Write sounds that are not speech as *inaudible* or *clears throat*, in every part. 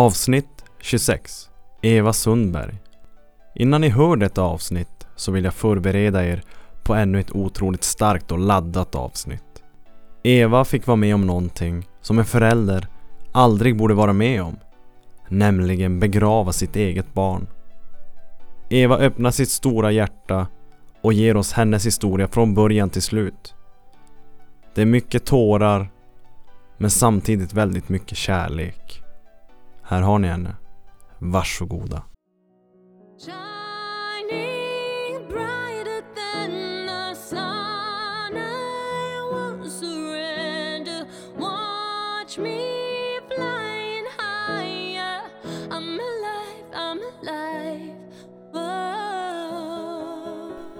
Avsnitt 26 Eva Sundberg Innan ni hör detta avsnitt så vill jag förbereda er på ännu ett otroligt starkt och laddat avsnitt. Eva fick vara med om någonting som en förälder aldrig borde vara med om. Nämligen begrava sitt eget barn. Eva öppnar sitt stora hjärta och ger oss hennes historia från början till slut. Det är mycket tårar men samtidigt väldigt mycket kärlek. Här har ni henne. Varsågoda.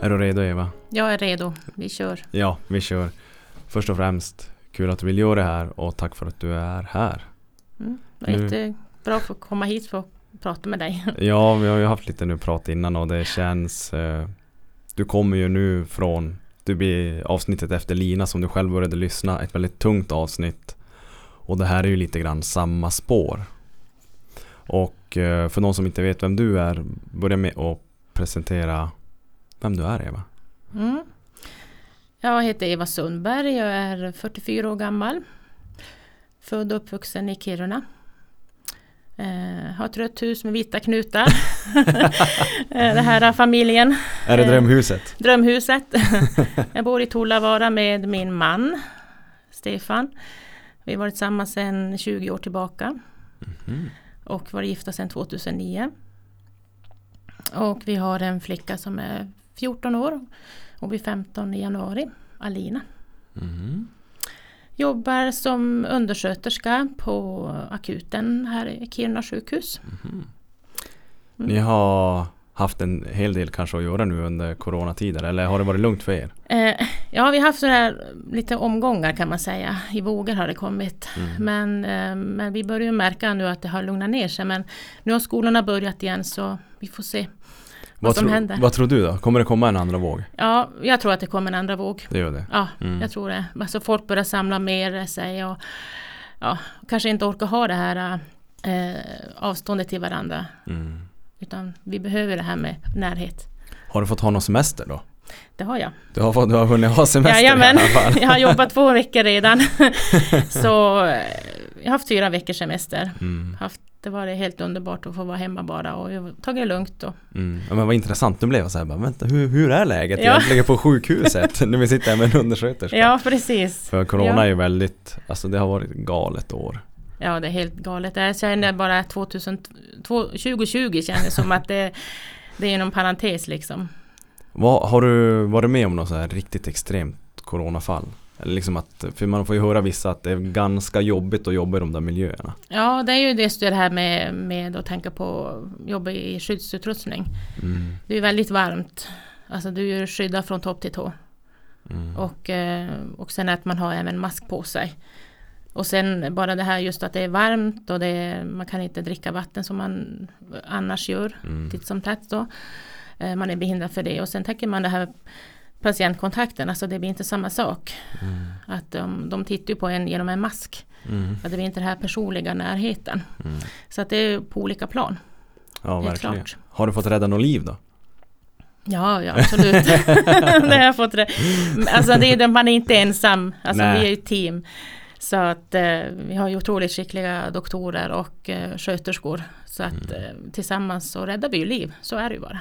Är du redo Eva? Jag är redo, vi kör. Ja, vi kör. Först och främst, kul att du vill göra det här och tack för att du är här. Mm. Det var Nu- jättebra att få komma hit för att prata med dig. *laughs* Ja, vi har ju haft lite nu prat innan och det känns eh, Du kommer ju nu från Du blir avsnittet efter Lina som du själv började lyssna Ett väldigt tungt avsnitt Och det här är ju lite grann samma spår Och eh, för de som inte vet vem du är Börja med att presentera Vem du är Eva Mm. Jag heter Eva Sundberg, jag är 44 år gammal. Född och uppvuxen i Kiruna. Eh, har ett rött hus med vita knutar. *laughs* Eh, det här är familjen. Är det Eh, drömhuset? Drömhuset. *laughs* jag bor i Tullavara med min man Stefan. Vi har varit tillsammans sedan 20 år tillbaka. Mhm. och var gifta sedan 2009. Och vi har en flicka som är 14 år och blir 15 i januari, Alina. Mhm. Jobbar som undersköterska på akuten här i Kiruna sjukhus. Ni har haft en hel del kanske att göra nu under coronatider eller har det varit lugnt för er? Eh, ja, vi har haft så här lite omgångar kan man säga. I vågor har det kommit. Mm. Men, eh, men vi börjar märka nu att det har lugnat ner sig. Men nu har skolorna börjat igen så vi får se vad, som tro- händer. vad tror du då? Kommer det komma en andra våg? Ja, jag tror att det kommer en andra våg. Det gör det? Ja, Mm. jag tror det. Alltså folk börjar samla mer sig och ja, kanske inte orkar ha det här eh, avståndet till varandra. Mm. Utan vi behöver det här med närhet. Har du fått ha någon semester då? Det har jag. Du har, du har hunnit ha semester Jajamän, i alla fall. jag har jobbat två veckor redan. *laughs* Så eh, jag har haft fyra veckors semester. Mm. Haft, det var helt underbart att få vara hemma bara och tagit det lugnt. Och, Mm. Ja, men vad intressant, nu blev jag så här, bara, vänta hur, hur är läget Ja. egentligen på sjukhuset? *laughs* när vi sitter här med en undersköterska. ja, precis. För corona Ja. är ju väldigt, alltså det har varit galet år. Ja, det är helt galet. Jag känner bara 2000, två- 2020 känns som att det, det är någon parentes liksom. Vad, har du varit med om något så här riktigt extremt coronafall? Liksom att, för man får ju höra vissa att det är ganska jobbigt att jobba i de där miljöerna. Ja, det är ju just det här med, med att tänka på jobba i skyddsutrustning. Mm. Det är väldigt varmt. Alltså du är skyddad från topp till tå. Mm. Och, eh, och sen att man har även mask på sig. Och sen bara det här just att det är varmt och det är, man kan inte dricka vatten som man annars gör. Mm. Titt som tätt då. Eh, Man är behindrad för det. Och sen tänker man det här patientkontakten, alltså det blir inte samma sak. Mm. Att de, de tittar på en genom en mask. Mm. Att det blir inte den här personliga närheten. Mm. Så att det är på olika plan. Ja, verkligen. klart. Har du fått rädda något liv då? Ja, ja absolut. *laughs* *laughs* det har jag fått det. Alltså det är, man är inte ensam. Alltså Nej. vi är ju team. Så att eh, vi har ju otroligt skickliga doktorer och eh, sköterskor. Så att eh, tillsammans så räddar vi ju liv. Så är det ju bara.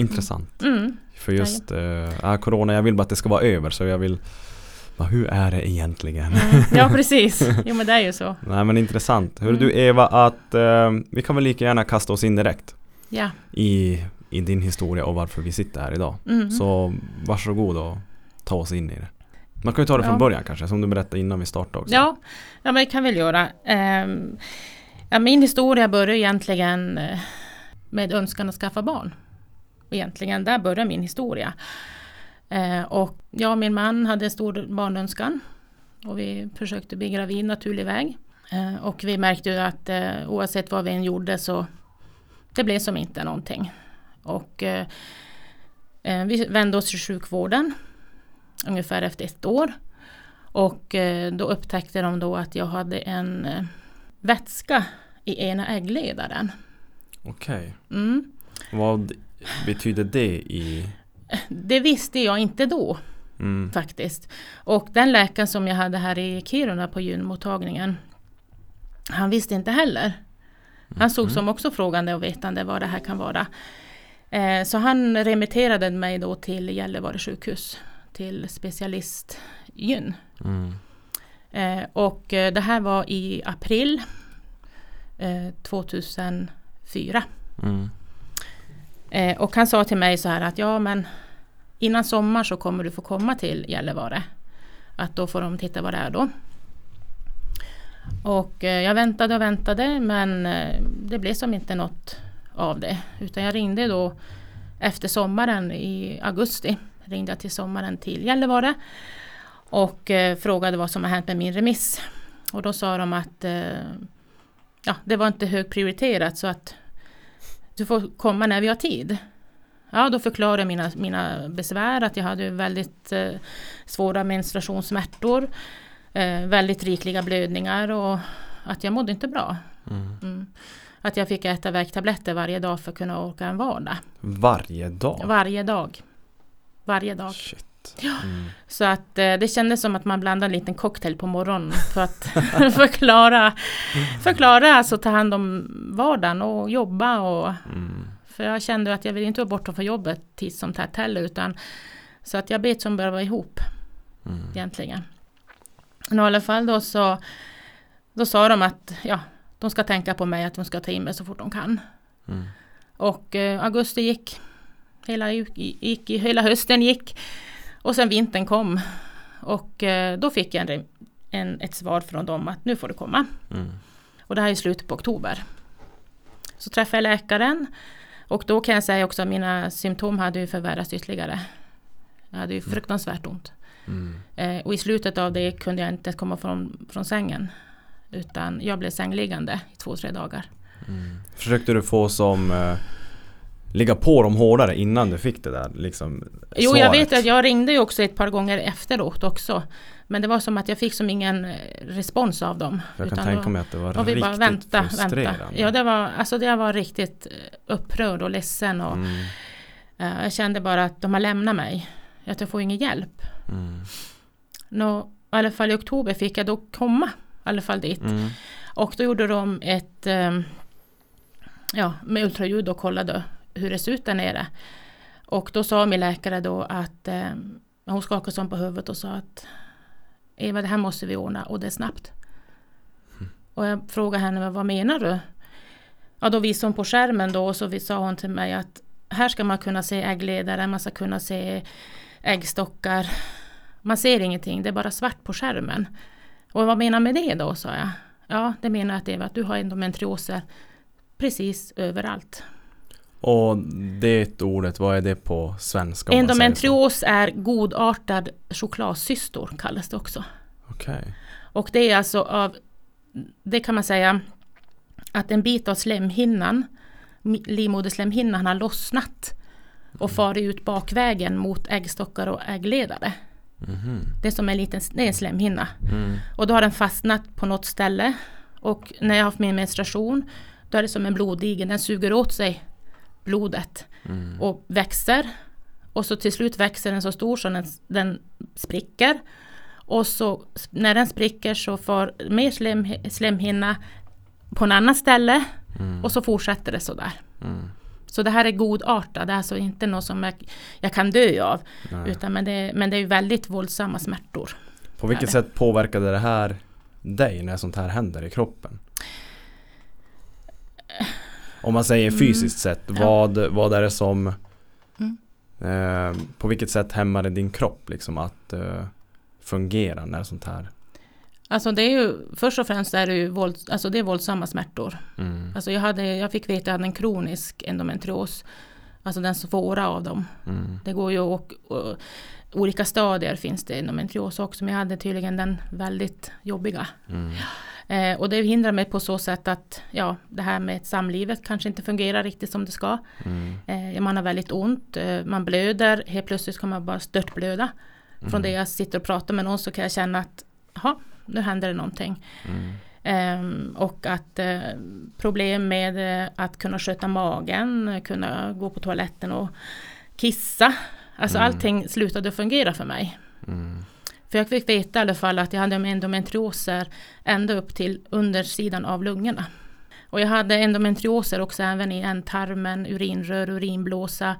Intressant. Mm. För just eh, ja, corona, jag vill bara att det ska vara över så jag vill bara, hur är det egentligen? Mm. Ja *laughs* precis. Jo men det är ju så. Nej men intressant. Hör Mm. du Eva att eh, vi kan väl lika gärna kasta oss in direkt Ja. i, i din historia och varför vi sitter här idag. Mm. Så varsågod och ta oss in i det. Man kan ju ta det från Ja. början kanske, som du berättade innan vi startade också. Ja, ja men det kan vi väl göra. Ehm, ja, min historia börjar egentligen eh, med önskan att skaffa barn. Egentligen, där börjar min historia. Eh, och jag och min man hade en stor barnönskan. Och vi försökte bli gravid naturlig väg. Eh, och vi märkte ju att eh, oavsett vad vi än gjorde så det blev som inte någonting. Och eh, eh, vi vände oss till sjukvården ungefär efter ett år. Och eh, då upptäckte de då att jag hade en vätska i ena äggledaren. Okej. Mm. Vad betyder det i... Det visste jag inte då Mm. faktiskt. Och den läkaren som jag hade här i Kiruna på gynmottagningen, han visste inte heller. Han såg som också frågande och vetande vad det här kan vara. Eh, så han remitterade mig då till Gällivare sjukhus, till specialistgyn. Mm. Eh, och eh, det här var i april eh, 2004. Mm. Eh, och han sa till mig så här att ja men innan sommar så kommer du få komma till Gällivare. Att då får de titta vad det är då. Och eh, jag väntade och väntade men eh, det blev som inte något av det. Utan jag ringde då efter sommaren i augusti. Ringde jag till sommaren till Gällivare. Och eh, frågade vad som har hänt med min remiss. Och då sa de att eh, ja, det var inte högprioriterat så att du får komma när vi har tid. Ja, då förklarade jag mina, mina besvär att jag hade väldigt eh, svåra menstruationssmärtor, eh, väldigt rikliga blödningar och att jag mådde inte bra. Mm. Mm. Att jag fick äta värktabletter varje dag för att kunna orka en vardag. Varje dag? Varje dag. Varje dag. Shit. Mm. Så att eh, det kändes som att man blandade en liten cocktail på morgonen för att *laughs* förklara, förklara, alltså ta hand om vardagen och jobba och Mm. För jag kände att jag ville inte vara borta från jobbet titt som tätt heller utan så att jag bet som började vara ihop Mm. egentligen. Men i alla fall då så då sa de att ja, de ska tänka på mig att de ska ta in mig så fort de kan. Mm. Och eh, augusti gick, hela, gick, hela hösten gick och sen vintern kom. Och eh, då fick jag en, en, ett svar från dem att nu får du komma. Mm. Och det här är slutet på oktober. Så träffade jag läkaren och då kan jag säga också att mina symptom hade ju förvärrats ytterligare. Jag hade ju fruktansvärt ont. Mm. Eh, och i slutet av det kunde jag inte komma från, från sängen. Utan jag blev sängliggande i två, tre dagar. Mm. Försökte du få som eh, ligga på dem hårdare innan du fick det där liksom Jo, jag vet att jag ringde ju också ett par gånger efteråt också. Men det var som att jag fick som ingen eh, respons av dem. Jag kan tänka då- mig att det var Och vi riktigt bara vänta, frustrerande. vänta. Ja, det var, alltså det var riktigt eh, upprörd och ledsen. Och, Mm. eh, jag kände bara att de har lämnat mig. Att jag får ingen hjälp. Mm. Nå, I alla fall i oktober fick jag då komma i alla fall dit. Mm. Och då gjorde de ett eh, ja, med ultraljud och kollade hur det ser ut där nere. Och då sa min läkare då att eh, hon skakade som på huvudet och sa att Eva det här måste vi ordna och det är snabbt. Och jag frågade henne vad menar du? Ja då visade hon på skärmen då och så sa hon till mig att här ska man kunna se äggledare, man ska kunna se äggstockar. Man ser ingenting, det är bara svart på skärmen. Och vad menar med det då, sa jag. Ja, det menar att Eva, att du har endometrioser precis överallt. Och det ordet, vad är det på svenska? Endometrios är godartad chokladsystor, kallas det också. Okej. Och det är alltså av, det kan man säga, att en bit av slemhinnan, livmoderslemhinnan har lossnat och farit ut bakvägen mot äggstockar och äggledare. Mhm. Det är som en liten det är en slemhinna. Mm. Och då har den fastnat på något ställe. Och när jag har haft min menstruation, då är det som en bloddigel. Den suger åt sig blodet Mm. och växer. Och så till slut växer den så stor så den, den spricker. Och så när den spricker så får mer slem, slemhinna på en annan ställe. Mm. Och så fortsätter det sådär. Mm. Så det här är godartat, det är alltså inte något som jag, jag kan dö av. Nej. Utan men det, men det är väldigt våldsamma smärtor. På vilket sätt påverkade det här dig när sånt här händer i kroppen? Om man säger Mm. fysiskt sett, vad, vad är det som Mm. eh, På vilket sätt hämmar det din kropp liksom att eh, fungera när sånt här Alltså det är ju, först och främst är det ju våld, alltså det är våldsamma smärtor. mm. Alltså jag, hade, jag fick veta att jag hade en kronisk endometrios. Alltså den svåra av dem. Mm. Det går ju och, och, olika stadier finns det endometrios också. Men jag hade tydligen den väldigt jobbiga. Mm. Eh, och det hindrar mig på så sätt att ja, det här med samlivet kanske inte fungerar riktigt som det ska. Mm. Eh, man har väldigt ont, eh, man blöder. Helt plötsligt kan man bara störtblöda. Från Mm. det jag sitter och pratar med någon så kan jag känna att jaha, nu händer det någonting. Mm. Ehm, och att eh, problem med eh, att kunna sköta magen, kunna gå på toaletten och kissa. Alltså Mm. allting slutade fungera för mig. Mm. För jag fick veta i alla fall att jag hade endometrioser ända upp till undersidan av lungorna. Och jag hade endometrioser också även i ändtarmen, urinrör, urinblåsa,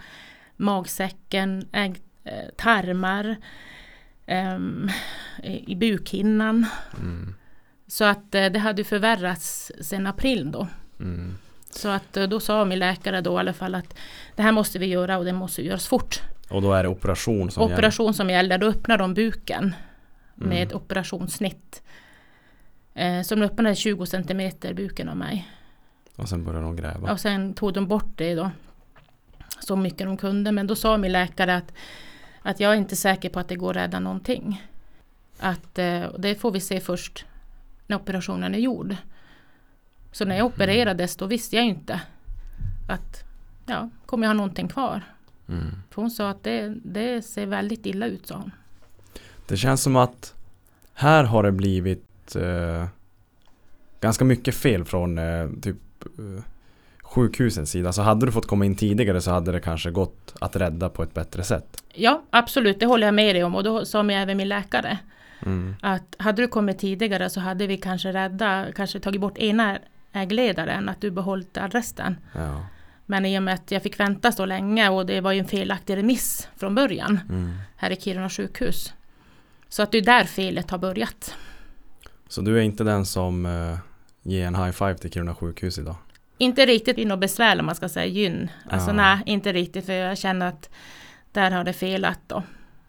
magsäcken, ägg, eh, tarmar, ehm, i bukhinnan. Mm. Så att eh, det hade förvärrats sedan april då. Mm. Så att eh, då sa min läkare då i alla fall att det här måste vi göra och det måste göras fort. Och då är det operation som Operation som gäller, då öppnar de buken med Mm. operationssnitt. Eh, så de öppnade 20 centimeter buken av mig. gäller. Och sen börjar de gräva. Och sen tog de bort det då. Så mycket de kunde. Men då sa min läkare att, att jag är inte säker på att det går att rädda någonting. Att eh, det får vi se först när operationen är gjord. Så när jag opererades då visste jag inte att ja, kommer jag ha någonting kvar? Mm. För hon sa att det, det ser väldigt illa ut sa hon. Det känns som att här har det blivit eh, ganska mycket fel från eh, typ eh, sjukhusens sida. Så hade du fått komma in tidigare så hade det kanske gått att rädda på ett bättre sätt. Ja absolut, det håller jag med dig om och då sa mig även min läkare Mm. att hade du kommit tidigare så hade vi kanske rädda, kanske tagit bort ena äggledaren, att du behållit resten. Ja. Men i och med att jag fick vänta så länge och det var ju en felaktig remiss från början Mm. här i Kiruna sjukhus. Så att det är där felet har börjat. Så du är inte den som eh, ger en high five till Kiruna sjukhus idag? Inte riktigt i något besvär om man ska säga gyn. Alltså Ja. nej, inte riktigt för jag känner att där har det felat då.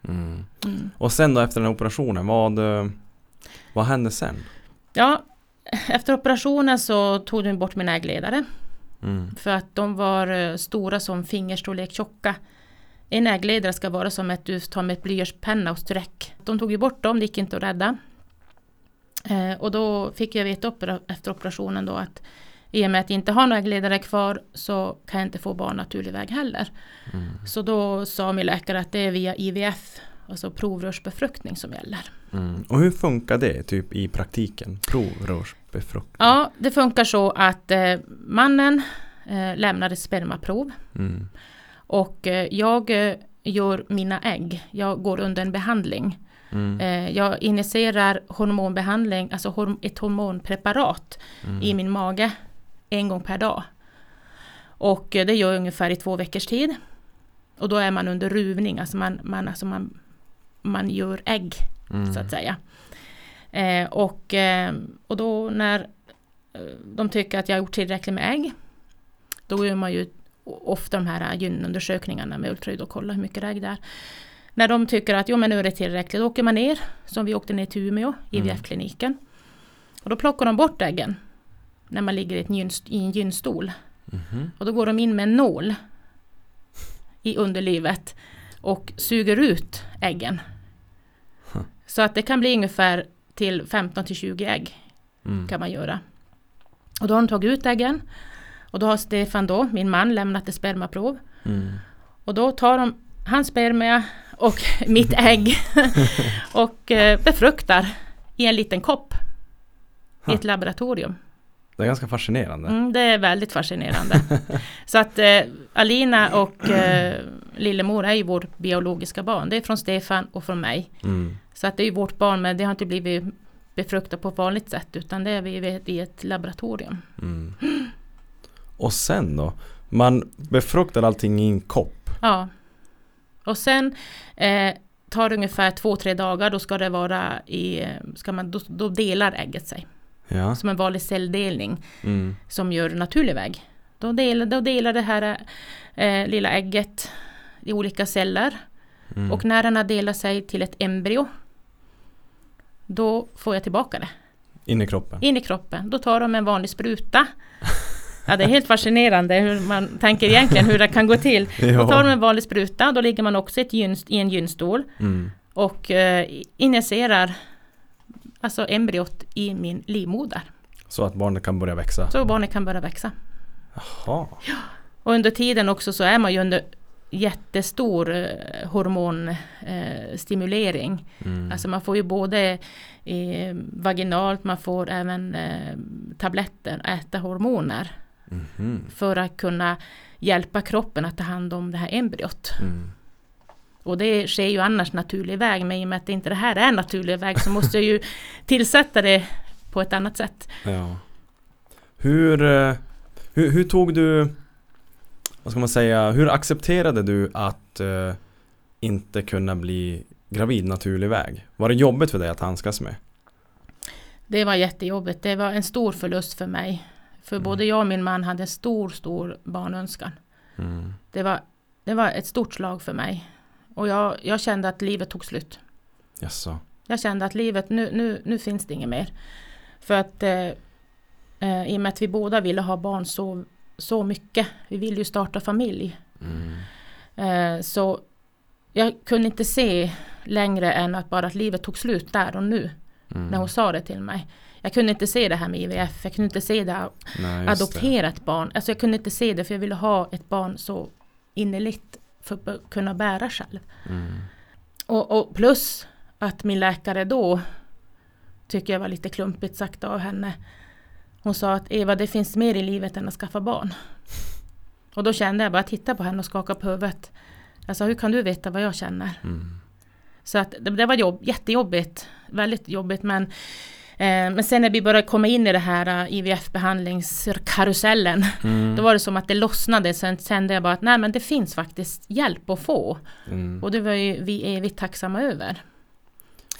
Mm. Mm. Och sen då efter den här operationen, vad, eh, vad hände sen? Ja, efter operationen så tog de bort mina äggledare. Mm. För att de var eh, stora som fingerstorlek tjocka. En äggledare ska vara som att du tar med ett blyertspenna och streck. De tog ju bort dem, det gick inte att rädda. Eh, och då fick jag veta opera- efter operationen då att i och med att jag inte har några äggledare kvar så kan jag inte få barn naturlig väg heller. Mm. Så då sa min läkare att det är via IVF, alltså provrörsbefruktning som gäller. Mm. Och hur funkar det typ i praktiken? Provrörsbefruktning? Ja, det funkar så att eh, mannen eh, lämnar ett spermaprov Mm. Och eh, jag eh, gör mina ägg. Jag går under en behandling. Mm. Eh, Jag initierar hormonbehandling, alltså horm- ett hormonpreparat Mm. i min mage en gång per dag. Och eh, det gör jag ungefär i två veckors tid. Och då är man under ruvning, alltså man, man, alltså man, man gör ägg Mm. så att säga. Eh, och, eh, och då när eh, de tycker att jag har gjort tillräckligt med ägg, då gör man ju ofta de här gynundersökningarna med ultraljud och kollar hur mycket ägg det är. När de tycker att jo men nu är det tillräckligt, då åker man ner, som vi åkte ner till Umeå, IVF-kliniken. Och då plockar de bort äggen, när man ligger i, ett i en gynstol. Mhm. Och då går de in med en nål i underlivet och suger ut äggen. Huh. Så att det kan bli ungefär till 15 till 20 ägg Mm. kan man göra. Och då har de tagit ut äggen. Och då har Stefan då, min man, lämnat ett spermaprov. Mm. Och då tar de hans spermia och *laughs* mitt ägg *laughs* och eh, befruktar i en liten kopp i ett laboratorium. Det är ganska fascinerande. Mm, det är väldigt fascinerande. *laughs* Så att eh, Alina och eh, Lillemor är ju vårt biologiska barn. Det är från Stefan och från mig. Mm. Så att det är ju vårt barn men det har inte blivit befruktat på vanligt sätt utan det är vi i ett laboratorium. Mm. Och sen då? Man befruktar allting i en kopp. Ja. Och sen eh, tar det ungefär två, tre dagar. Då ska det vara i, ska man, då, då delar ägget sig. Ja. Som en vanlig celldelning Mm. som gör naturlig väg. Då delar, då delar det här eh, lilla ägget i olika celler. Mm. Och när den har delat sig till ett embryo då får jag tillbaka det In i kroppen. in i kroppen. Då tar de en vanlig spruta. Ja, det är helt fascinerande hur man tänker egentligen hur det kan gå till. *laughs* Då tar de en vanlig spruta, då ligger man också i en gynstol Mm. och eh, injicerar alltså embryot i min livmoder. Så att barnet kan börja växa. Så barnet kan börja växa. Jaha. Och under tiden också så är man ju under jättestor eh, hormonstimulering. Stimulering. Mm. Alltså man får ju både eh, vaginalt, man får även eh, tabletter, äta hormoner Mhm. för att kunna hjälpa kroppen att ta hand om det här embryot. Mm. Och det sker ju annars naturlig väg, men i och med att inte det här är naturlig väg så måste jag ju *laughs* tillsätta det på ett annat sätt. Ja. Hur, eh, hur, hur tog du, vad ska man säga, hur accepterade du att eh, inte kunna bli gravid naturlig väg? Var det jobbigt för dig att handskas med? Det var jättejobbigt, det var en stor förlust för mig. För Mm. både jag och min man hade stor, stor barnönskan. Mm. Det var, det var ett stort slag för mig. Och jag, jag kände att livet tog slut. Jaså? Jag kände att livet, nu, nu, nu finns det inget mer. För att eh, eh, i och med att vi båda ville ha barn så, så mycket, vi ville ju starta familj. Mm. Eh, så jag kunde inte se längre än att bara att livet tog slut där och nu. Mm. När hon sa det till mig. Jag kunde inte se det här med IVF, jag kunde inte se det här Nej, adoptera ett barn. Alltså jag kunde inte se det för jag ville ha ett barn så innerligt för att kunna bära själv. Det. Mm. Och, och plus att min läkare då tycker jag var lite klumpigt sagt av henne. Hon sa att Eva det finns mer i livet än att skaffa barn. Och då kände jag bara titta på henne och skaka på huvudet. Alltså hur kan du veta vad jag känner? Mm. Så att det, det var jobb, jättejobbigt. Väldigt jobbigt men eh, men sen när vi började komma in i det här eh, IVF-behandlingskarusellen Mm. Då var det som att det lossnade. Sen kände jag bara att nej men det finns faktiskt hjälp att få. Mm. Och det var ju vi evigt tacksamma över.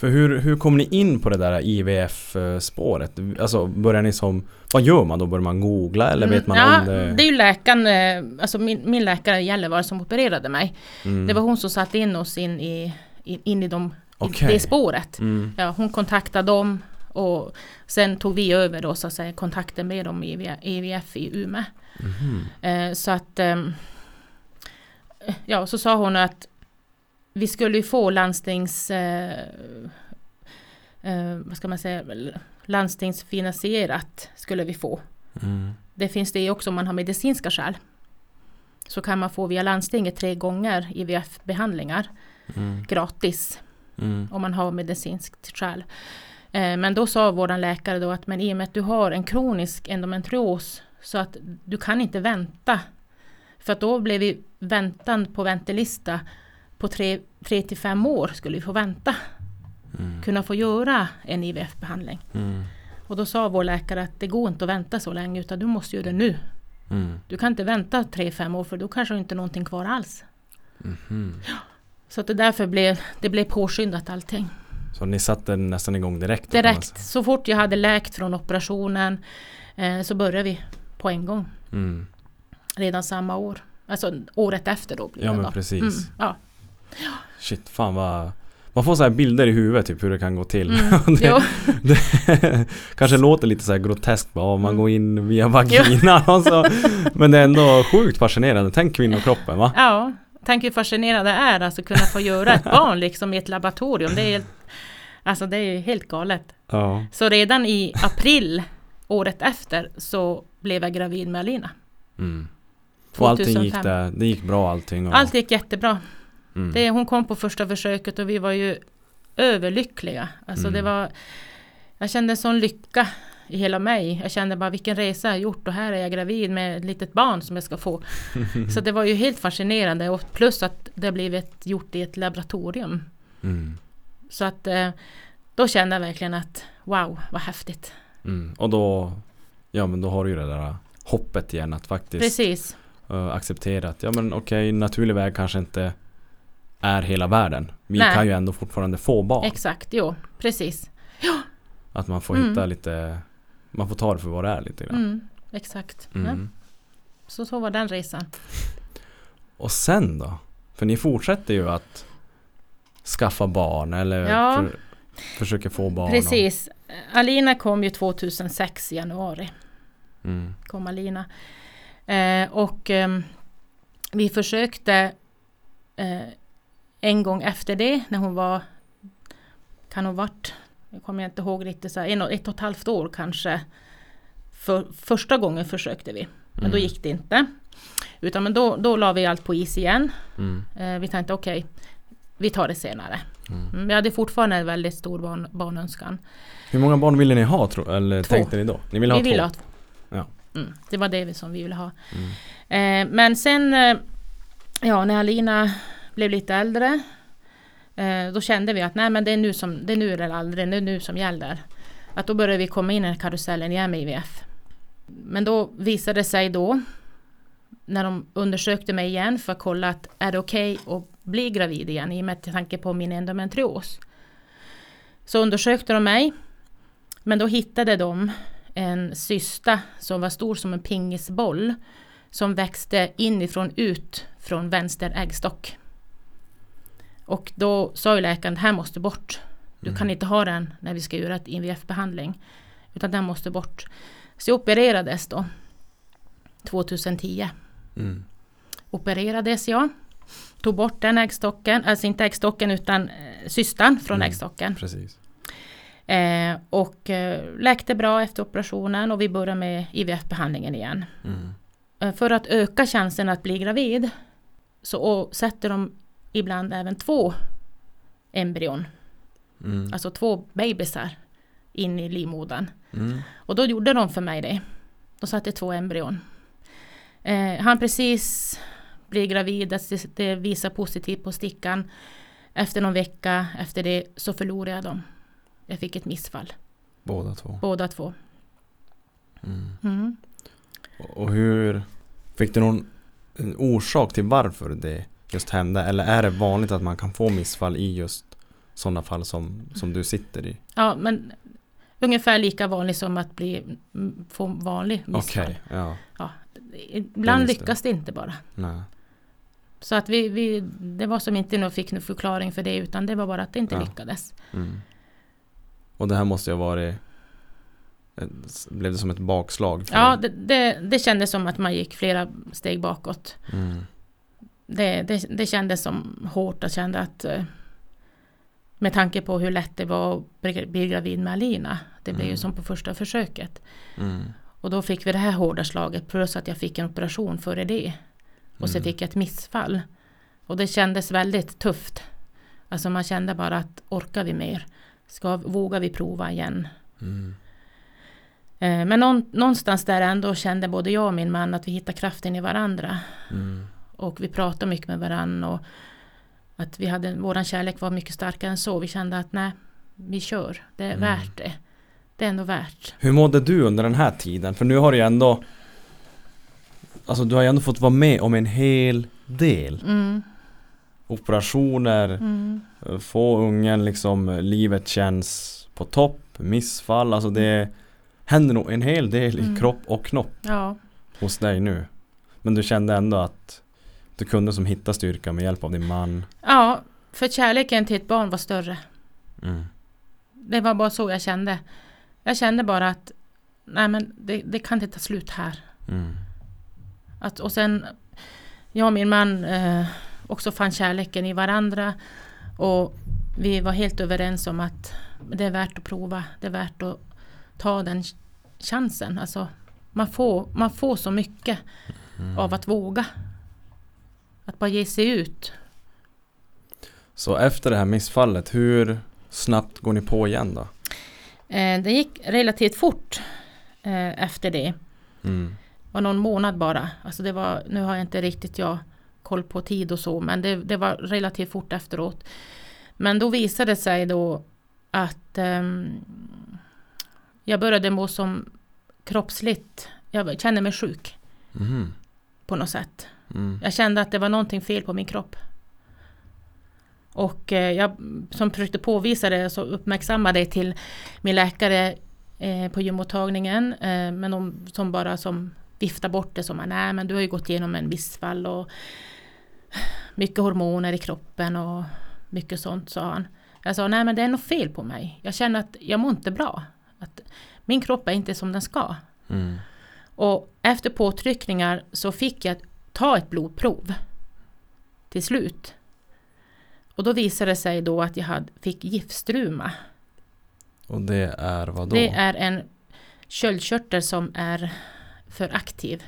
För hur, hur kom ni in på det där IVF-spåret? Alltså börjar ni som, vad gör man då? Börjar man googla eller vet man Mm, ja, om det? det är ju läkaren, eh, alltså min, min läkare i Gällivare som opererade mig. Mm. Det var hon som satte in oss in i, in, i, de, i det spåret. Mm. Ja, hon kontaktade dem och sen tog vi över då så att säga kontakten med dem i IVF, i Umeå. Eh, så att ehm, Ja, så sa hon att vi skulle ju få landstings eh, eh, vad ska man säga landstingsfinansierat skulle vi få. Mm. Det finns det också om man har medicinska skäl. Så kan man få via landstinget tre gånger IVF-behandlingar Mm. gratis Mm. om man har medicinskt skäl. Eh, Men då sa våran läkare då att men i och med att du har en kronisk endometrios så att du kan inte vänta. För att då blev vi väntan på väntelista på tre, tre till fem år skulle vi få vänta. Mm. Kunna få göra en IVF-behandling. Mm. Och då sa vår läkare att det går inte att vänta så länge utan du måste göra det nu. Mm. Du kan inte vänta tre, fem år för då kanske inte någonting kvar alls. Mhm. Så att det därför blev det blev påskyndat allting. Så ni satte nästan igång direkt? Direkt, så fort jag hade läkt från operationen eh, så började vi på en gång. Mm. Redan samma år. Alltså året efter då. Blir Ja det men då. precis. Mm, ja. *gasps* Shit, fan vad... Man får så här bilder i huvudet typ hur det kan gå till. Mm. *laughs* det, *laughs* det kanske låter lite så här groteskt bara, man Mm. går in via vaginan och så. *laughs* Men det är ändå sjukt fascinerande. Tänk kvinnokroppen va? ja, tänk hur fascinerande det är alltså kunna få göra ett barn liksom i ett laboratorium. Det är, alltså det är ju helt galet. Ja. Så redan i april året efter så blev jag gravid med Alina. Mm. Och allting gick 2005. där, det gick bra allting? Och, Allt gick jättebra. Mm. Det, hon kom på första försöket och vi var ju överlyckliga. Alltså Mm. det var, jag kände sån lycka i hela mig. Jag kände bara vilken resa jag gjort och här är jag gravid med ett litet barn som jag ska få. *laughs* Så det var ju helt fascinerande och plus att det blivit gjort i ett laboratorium. Mm. Så att eh, då kände jag verkligen att wow, vad häftigt. Mm. Och då, ja men då har du ju det där hoppet igen att faktiskt Precis, uh, acceptera att ja men okej, naturlig väg kanske inte är hela världen. Vi Nej. kan ju ändå fortfarande få barn. exakt, jo, precis. Att man får Mm. hitta lite, man får ta det för vad det är lite grann. Mm, exakt. Ja. Mm. Så, så var den resan. Och sen då? För ni fortsätter ju att skaffa barn eller Ja. för, försöker få barn. Precis. Alina kom ju 2006 i januari. Och, mm. kom Alina. Eh, och ehm, vi försökte eh, en gång efter det när hon var, kan hon varit, jag kommer inte ihåg riktigt, så här, en, och- ett och ett halvt år kanske. För, första gången försökte vi, men då Mm. gick det inte. Utan men då, då la vi allt på is igen. Mm. Eh, vi tänkte okej, vi tar det senare. Mm. Mm, vi hade fortfarande en väldigt stor barn, barnönskan. Hur många barn ville ni ha tro, eller Två. tänkte ni då? Ni ville ha vi ville två? ha två. Ja. Mm, det var det som vi ville ha. Mm. Eh, men sen, eh, ja när Alina blev lite äldre, eh, då kände vi att nej men det är nu, som, det är nu eller aldrig, det är nu som gäller. Att då började vi komma in i karusellen igen med IVF. Men då visade det sig då, när de undersökte mig igen för att kolla att är det okej att bli gravid igen i och med tanke på min endometrios. Så undersökte de mig, men då hittade de en cysta som var stor som en pingisboll som växte inifrån ut från vänster äggstock. Och då sa ju läkaren, det här måste bort. Du kan inte ha den när vi ska göra ett IVF-behandling. Utan den måste bort. Så jag opererades då. 2010 Mm. opererades jag. Tog bort den äggstocken, alltså inte äggstocken utan eh, cystan från Mm. äggstocken. Precis. Eh, och eh, läkte bra efter operationen och vi började med IVF-behandlingen igen. Mm. Eh, För att öka chansen att bli gravid så och sätter de ibland även två embryon, Mm. alltså två bebisar in i livmodern. Mm. Och då gjorde de för mig det. De satte två embryon. Eh, han precis blir gravid, att det, det visar positivt på stickan. Efter någon vecka efter det så förlorade jag dem. Jag fick ett missfall, Båda två. båda två. Mm. Mm. Och hur Fick du någon orsak till varför det just hände? Eller är det vanligt att man kan få missfall i just sådana fall som, som du sitter i? Ja, men ungefär lika vanligt som att bli, få vanlig missfall. Okej, ja. Ja, ibland det. lyckas det inte bara. Nej. Så att vi, vi, det var som inte någon fick någon förklaring för det utan det var bara att det inte Ja. lyckades. Mm. Och det här måste ju ha varit Blev det som ett bakslag? Ja, det, det, det kändes som att man gick flera steg bakåt. Mm. Det, det, det kändes som hårt. Jag kände att eh, med tanke på hur lätt det var att bli gravid med Alina. Det blev Mm. ju som på första försöket. Mm. Och då fick vi det här hårda slaget plus att jag fick en operation före det. Och så Mm. fick jag ett missfall. Och det kändes väldigt tufft. Alltså man kände bara att orkar vi mer? Ska, vågar vi prova igen? Mm. Eh, Men någon, någonstans där ändå kände både jag och min man att vi hittade kraften i varandra. Mm. Och vi pratade mycket med varandra. Och att vi hade, våran kärlek var mycket starkare än så. Vi kände att nej, vi kör. Det är Mm. värt det. Det är ändå värt. Hur mådde du under den här tiden? För nu har du ju ändå Alltså du har ju ändå fått vara med om en hel del Mm, Operationer, mm, få ungen liksom, livet känns på topp, missfall, alltså det händer nog en hel del i Mm. kropp och knopp ja, hos dig nu. Men du kände ändå att du kunde som hitta styrka med hjälp av din man. ja, för kärleken till ett barn var större. Mm. Det var bara så jag kände. Jag kände bara att nej men det, det kan inte ta slut här. Mm. Att, och sen jag och min man eh, också fann kärleken i varandra. Och vi var helt överens om att det är värt att prova. Det är värt att ta den ch- chansen. Alltså, man, får, man får så mycket Mm. av att våga. Att bara ge sig ut. Så efter det här missfallet, hur snabbt går ni på igen då? Eh, det gick relativt fort eh, efter det. Mm. Var någon månad bara. Alltså det var, nu har jag inte riktigt jag koll på tid och så, men det, det var relativt fort efteråt. Men då visade det sig då att ehm, jag började må som kroppsligt. Jag kände mig sjuk Mhm. på något sätt. Mm. Jag kände att det var någonting fel på min kropp. Och eh, jag som försökte påvisa det så uppmärksammade det till min läkare eh, på gymmottagningen. Eh, men de som bara som viftade bort det som nej men du har ju gått igenom en missfall och mycket hormoner i kroppen och mycket sånt sa han. Jag sa nej men det är något fel på mig. Jag känner att jag mår inte bra. Att min kropp är inte som den ska. Mm. Och efter påtryckningar så fick jag ta ett blodprov till slut. Och då visade det sig då att jag hade, fick giftstruma. Och det är vad då? Det är en köldkörtel som är för aktiv.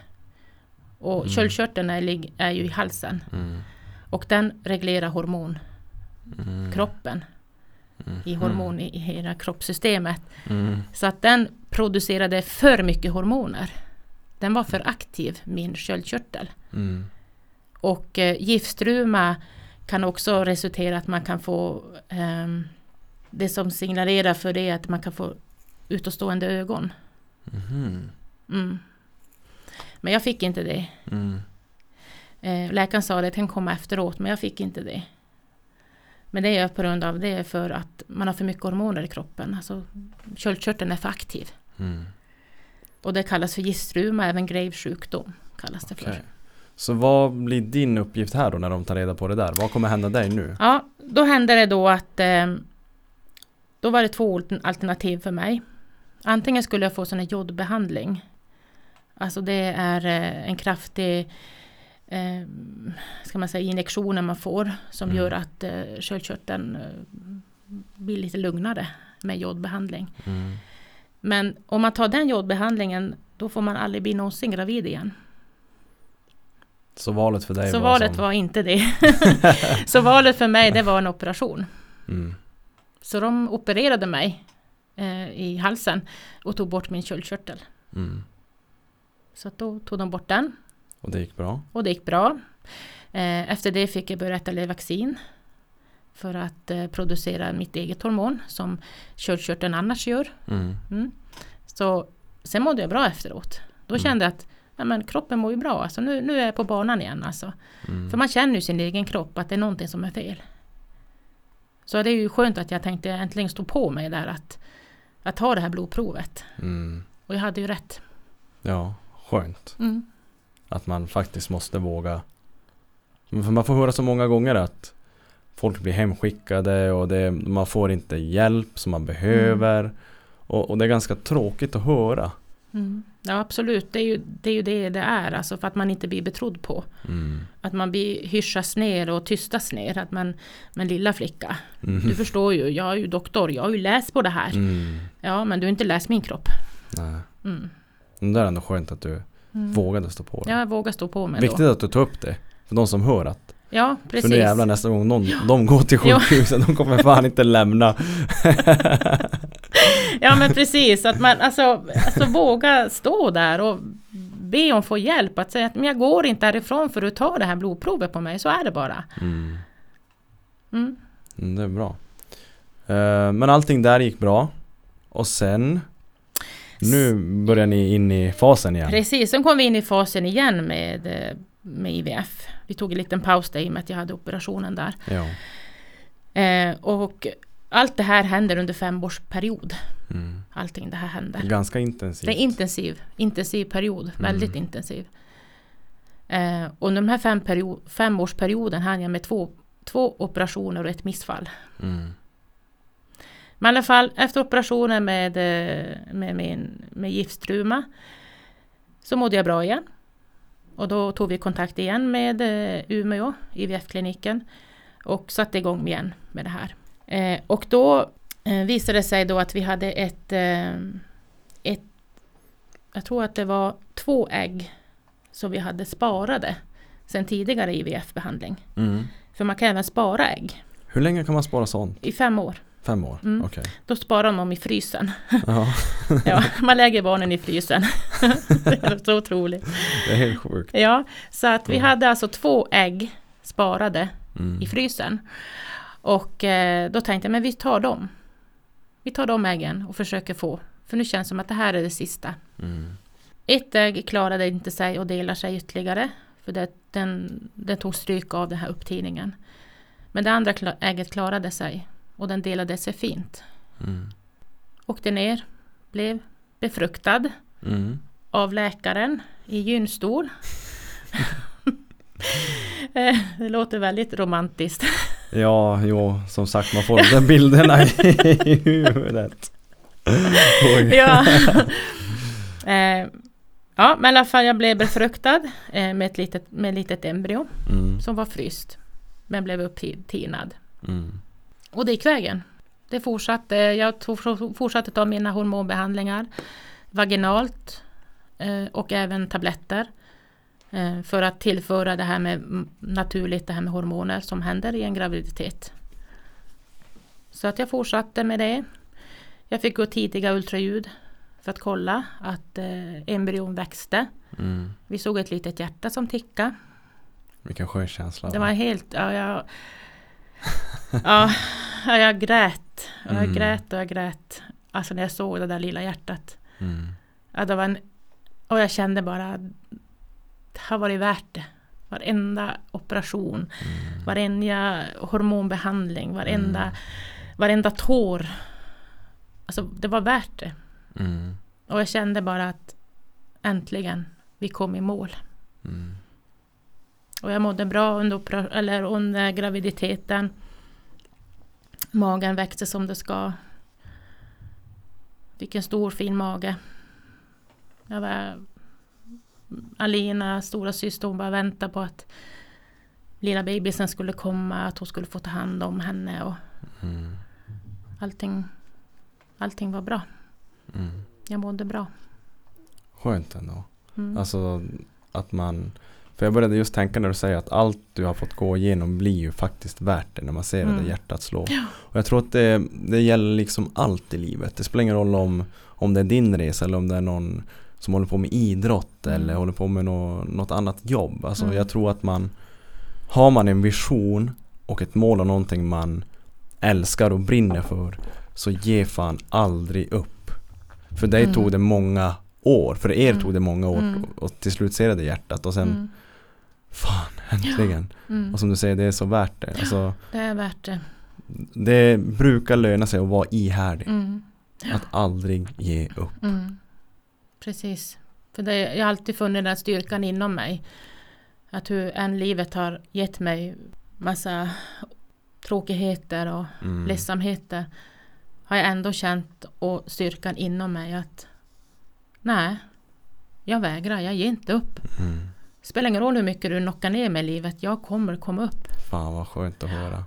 Och Mm. köldkörteln är, är ju i halsen. Mm. Och den reglerar hormon, Mm. kroppen. Mm. I hormon i, i hela kroppssystemet. Mm. Så att den producerade för mycket hormoner. Den var för aktiv, min köldkörtel. Mm. Och eh, giftstruma kan också resultera att man kan få ehm, det som signalerar för det är att man kan få utåtstående ögon. Mhm. Mm. Men jag fick inte det. Mm. Eh, läkaren sa att det kan komma efteråt men jag fick inte det. Men det är på grund av det för att man har för mycket hormoner i kroppen. Alltså köldkörteln är för aktiv. Och det kallas för giftstruma, även Graves sjukdom kallas det Okej. för. Så vad blir din uppgift här då när de tar reda på det där? Vad kommer hända dig nu? Ja, då hände det då att eh, då var det två alternativ för mig. Antingen skulle jag få sån här jodbehandling. Alltså det är eh, en kraftig eh, ska man säga, injektioner man får som Mm. gör att eh, köldkörteln eh, blir lite lugnare med jodbehandling. Mm. Men om man tar den jodbehandlingen då får man aldrig bli någonsin gravid igen. Så valet för dig Så var valet som... var inte det. *laughs* Så valet för mig det var en operation. Mm. Så de opererade mig eh, i halsen och tog bort min köldkörtel. Mm. Så då tog de bort den Och det gick bra? och det gick bra. Eh, efter det fick jag börja äta Levaxin för att eh, producera mitt eget hormon som köldkörteln annars gör. Mm. Mm. Så sen mådde jag bra efteråt. Då Mm. kände jag att ja, men kroppen mår ju bra, alltså, nu, nu är jag på banan igen. Alltså. Mm. För man känner ju sin egen kropp att det är någonting som är fel. Så det är ju skönt att jag tänkte äntligen stå på mig där att, att ta det här blodprovet. Mm. Och jag hade ju rätt. Ja, skönt. Mm. Att man faktiskt måste våga. För man får höra så många gånger att folk blir hemskickade och det, man får inte hjälp som man behöver. Och, och det är ganska tråkigt att höra. Mm. Ja absolut, det är, ju, det är ju det det är. Alltså för att man inte blir betrodd på. Mm. Att man blir hyschas ner och tystas ner. Att man, men lilla flicka, Mm. du förstår ju, jag är ju doktor, jag har ju läst på det här. Mm. Ja men du har inte läst min kropp. Nej. Mm. Det är ändå skönt att du Mm. vågade stå på det. Ja, jag vågar stå på mig Viktigt då. att du tar upp det. För de som hör att Ja, För precis. nu jävlar nästa gång någon, de går till Ja. sjukhuset, de kommer fan inte lämna. Ja men precis, att man alltså, alltså våga stå där och be om få hjälp. Att säga att men jag går inte härifrån för att ta det här blodprovet på mig, så är det bara. Mm. Mm. Mm, det är bra. Eh, men allting där gick bra. Och sen Nu börjar ni in i fasen igen. Precis, sen kom vi in i fasen igen med, eh, med IVF. Vi tog en liten paus där i och med att jag hade operationen där. Ja. Eh, och allt det här händer under fem års period. Mm. Allting det här händer. Ganska intensivt. Det är intensiv, intensiv period, väldigt intensiv. Eh, och under den här fem period, femårsperioden hann jag med två, två operationer och ett missfall. Mm. Men i alla fall efter operationen med, eh, med, min, med giftstruma så mådde jag bra igen. Och då tog vi kontakt igen med eh, Umeå, IVF-kliniken och satte igång igen med det här. Eh, och då eh, visade det sig då att vi hade ett, ett, jag tror att det var två ägg som vi hade sparade sedan tidigare IVF-behandling. Mm. För man kan även spara ägg Hur länge kan man spara sånt? i fem år. Fem år? Mm. Okej. Då sparar man dem i frysen. *laughs* Ja, man lägger barnen i frysen. *laughs* det är så otroligt. det är helt sjukt. Ja, så att vi Mm. hade alltså två ägg sparade Mm. i frysen. Och eh, då tänkte jag, men vi tar dem. Vi tar de äggen och försöker få. För nu känns det som att det här är det sista. Mm. Ett ägg klarade inte sig och delar sig ytterligare. För det, den, den tog stryk av den här upptidningen. Men det andra ägget klarade sig. Och den delade sig fint. Mm. Åkte ner, blev befruktad. Mm. av läkaren i gynstol. *laughs* Det låter väldigt romantiskt. Ja, jo, som sagt man får de bilderna i *laughs* huvudet. Ja. Eh, ja, men i alla fall jag blev befruktad eh, med ett litet, med ett litet embryo Mm. som var fryst. Men blev upptinad. Mm. Och det gick vägen. Det fortsatte, jag tog, fortsatte ta mina hormonbehandlingar vaginalt eh, och även tabletter. Eh, för att tillföra det här med naturligt, det här med hormoner som händer i en graviditet. Så att jag fortsatte med det. Jag fick gå tidiga ultraljud för att kolla att eh, embryon växte. Mm. Vi såg ett litet hjärta som tickade. Vilken skön känsla. Det var helt, ja jag, *laughs* ja, ja, jag grät. Och jag Mm. grät och jag grät. Alltså när jag såg det där lilla hjärtat. Mm. Ja, det var en, och jag kände bara att det har varit värt det. Varenda operation, Mm. varenda hormonbehandling, varenda, Mm. varenda tår. Alltså det var värt det. Mm. Och jag kände bara att äntligen, vi kom i mål. Mm. Och jag mådde bra under, eller under graviditeten. Magen växte som det ska. Fick en stor fin mage. Jag var, Alina, stora syster, hon bara väntade på att lilla bebisen skulle komma, att hon skulle få ta hand om henne och Mm. allting, allting var bra. Mm. Jag mådde bra. Skönt ändå. Mm. Alltså att man För jag började just tänka när du säger att allt du har fått gå igenom blir ju faktiskt värt det när man ser det Mm. där hjärtat slå. Och jag tror att det, det gäller liksom allt i livet. Det spelar ingen roll om, om det är din resa eller om det är någon som håller på med idrott Mm. eller håller på med nå, något annat jobb. Alltså Mm. jag tror att man Har man en vision och ett mål och någonting man älskar och brinner för så ge fan aldrig upp. För dig Mm. tog det många år, för er Mm. tog det många år Mm. och, och till slut ser det hjärtat och sen Mm. Fan, äntligen. Mm. Och som du säger, det är så värt det. Alltså, Det är värt det. det brukar löna sig att vara ihärdig. Mm. Att aldrig ge upp. Mm. Precis. För det, jag har alltid funnit den styrkan inom mig. Att hur än livet har gett mig massa tråkigheter och Mm. ledsamheter har jag ändå känt och styrkan inom mig att nej, jag vägrar, jag ger inte upp. Mm. Spelar ingen roll hur mycket du knockar ner mig i livet, jag kommer komma upp. Fan vad skönt att höra. Mm.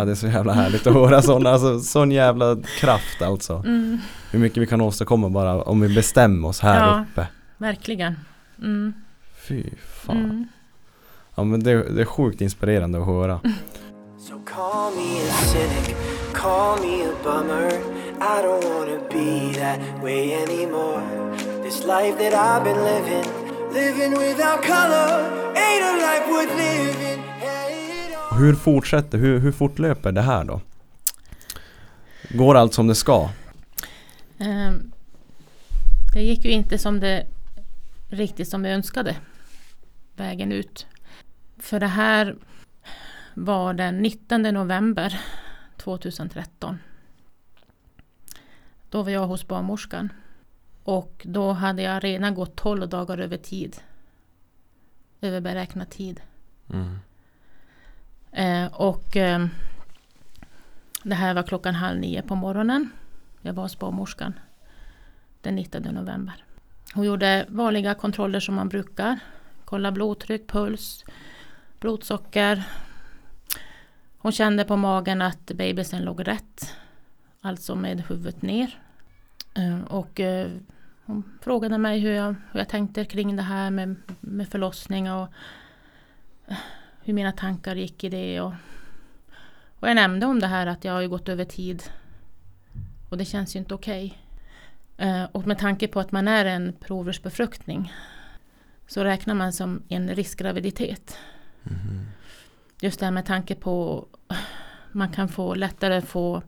Ja det är så jävla härligt att höra sån, alltså, sån jävla kraft alltså. Mm, Hur mycket vi kan åstadkomma bara om vi bestämmer oss här Ja. uppe. verkligen. Mm, Fy fan. mm. Ja men det, det är sjukt inspirerande att höra. So call me a cynic, call me a bummer. I don't wanna be that way anymore. This life that I've been living, Hur fortsätter, hur, hur fortlöper det här då? Går allt som det ska? Ehm, Det gick ju inte som det riktigt som vi önskade. Vägen ut. För det här var den 19 november 2013. Då var jag hos barnmorskan. Och då hade jag redan gått 12 dagar över tid. Över beräknad tid. Mm. Eh, och eh, det här var klockan halv nio på morgonen. Jag var hos barnmorskan den 19 november. Hon gjorde vanliga kontroller som man brukar. Kolla blodtryck, puls, blodsocker. Hon kände på magen att bebisen låg rätt. Alltså med huvudet ner. Eh, och eh, hon frågade mig hur jag, hur jag tänkte kring det här med, med förlossning och eh, hur mina tankar gick i det. Och, och jag nämnde om det här att jag har ju gått över tid. Och det känns ju inte okej. Eh, och med tanke på att man är en provrörsbefruktning så räknar man som en riskgraviditet. Mhm. Just det här med tanke på man kan få lättare få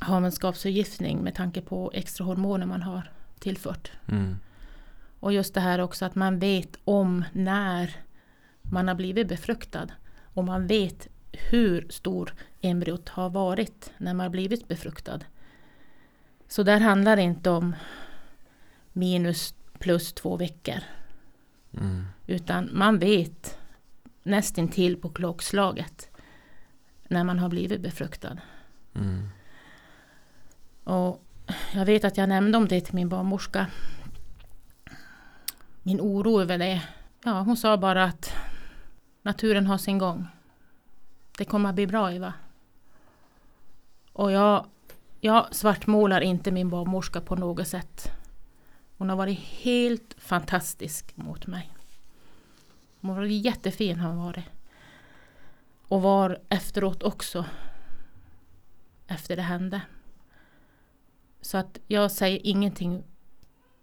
havandeskapsförgiftning med tanke på extra hormoner man har tillfört. Mm. Och just det här också att man vet om när man har blivit befruktad. Och man vet hur stor embryot har varit när man har blivit befruktad. Så där handlar det inte om minus plus två veckor. Mm. Utan man vet nästintill på klockslaget när man har blivit befruktad. Mm. Och jag vet att jag nämnde om det till min barnmorska. Min oro över det. Ja, hon sa bara att naturen har sin gång. Det kommer att bli bra Eva. Och jag, jag svartmålar inte min barnmorska på något sätt. Hon har varit helt fantastisk mot mig. Hon var jättefin har hon varit. Och var efteråt också. Efter det hände. Så att jag säger ingenting,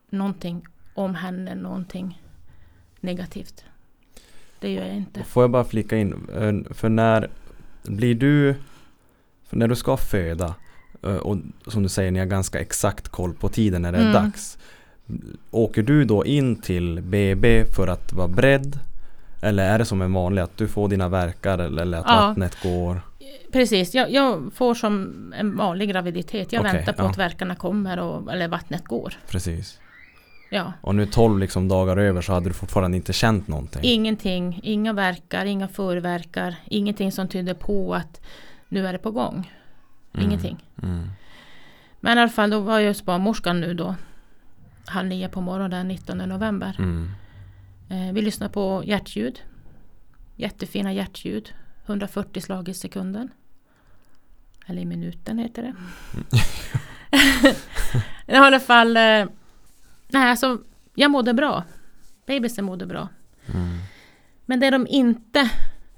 någonting om henne, någonting negativt. Det gör jag inte. Får jag bara flika in, eh, för när blir du, för när du ska föda eh, och som du säger, ni har ganska exakt koll på tiden när det är Mm. dags. Åker du då in till BB för att vara beredd? Eller är det som en vanlig att du får dina verkar eller eller att Ja. vattnet går? Precis, jag, jag får som en vanlig graviditet. Jag Okej, väntar på ja. att verkarna kommer och, eller vattnet går. Precis. Ja. Och nu 12 liksom dagar över så hade du fortfarande inte känt någonting? Ingenting, inga verkar, inga förverkar, ingenting som tyder på att nu är det på gång. Mm. Ingenting. Mm. Men i alla fall, då var jag hos barnmorskan nu då. Halv nio på morgonen den 19 november. Mm. Eh, vi lyssnar på hjärtljud. Jättefina hjärtljud. 140 slag i sekunden. Eller i minuten heter det. *laughs* I alla fall. Eh, nej, alltså, jag mådde bra. Bebisen mådde bra. Mm. Men det de inte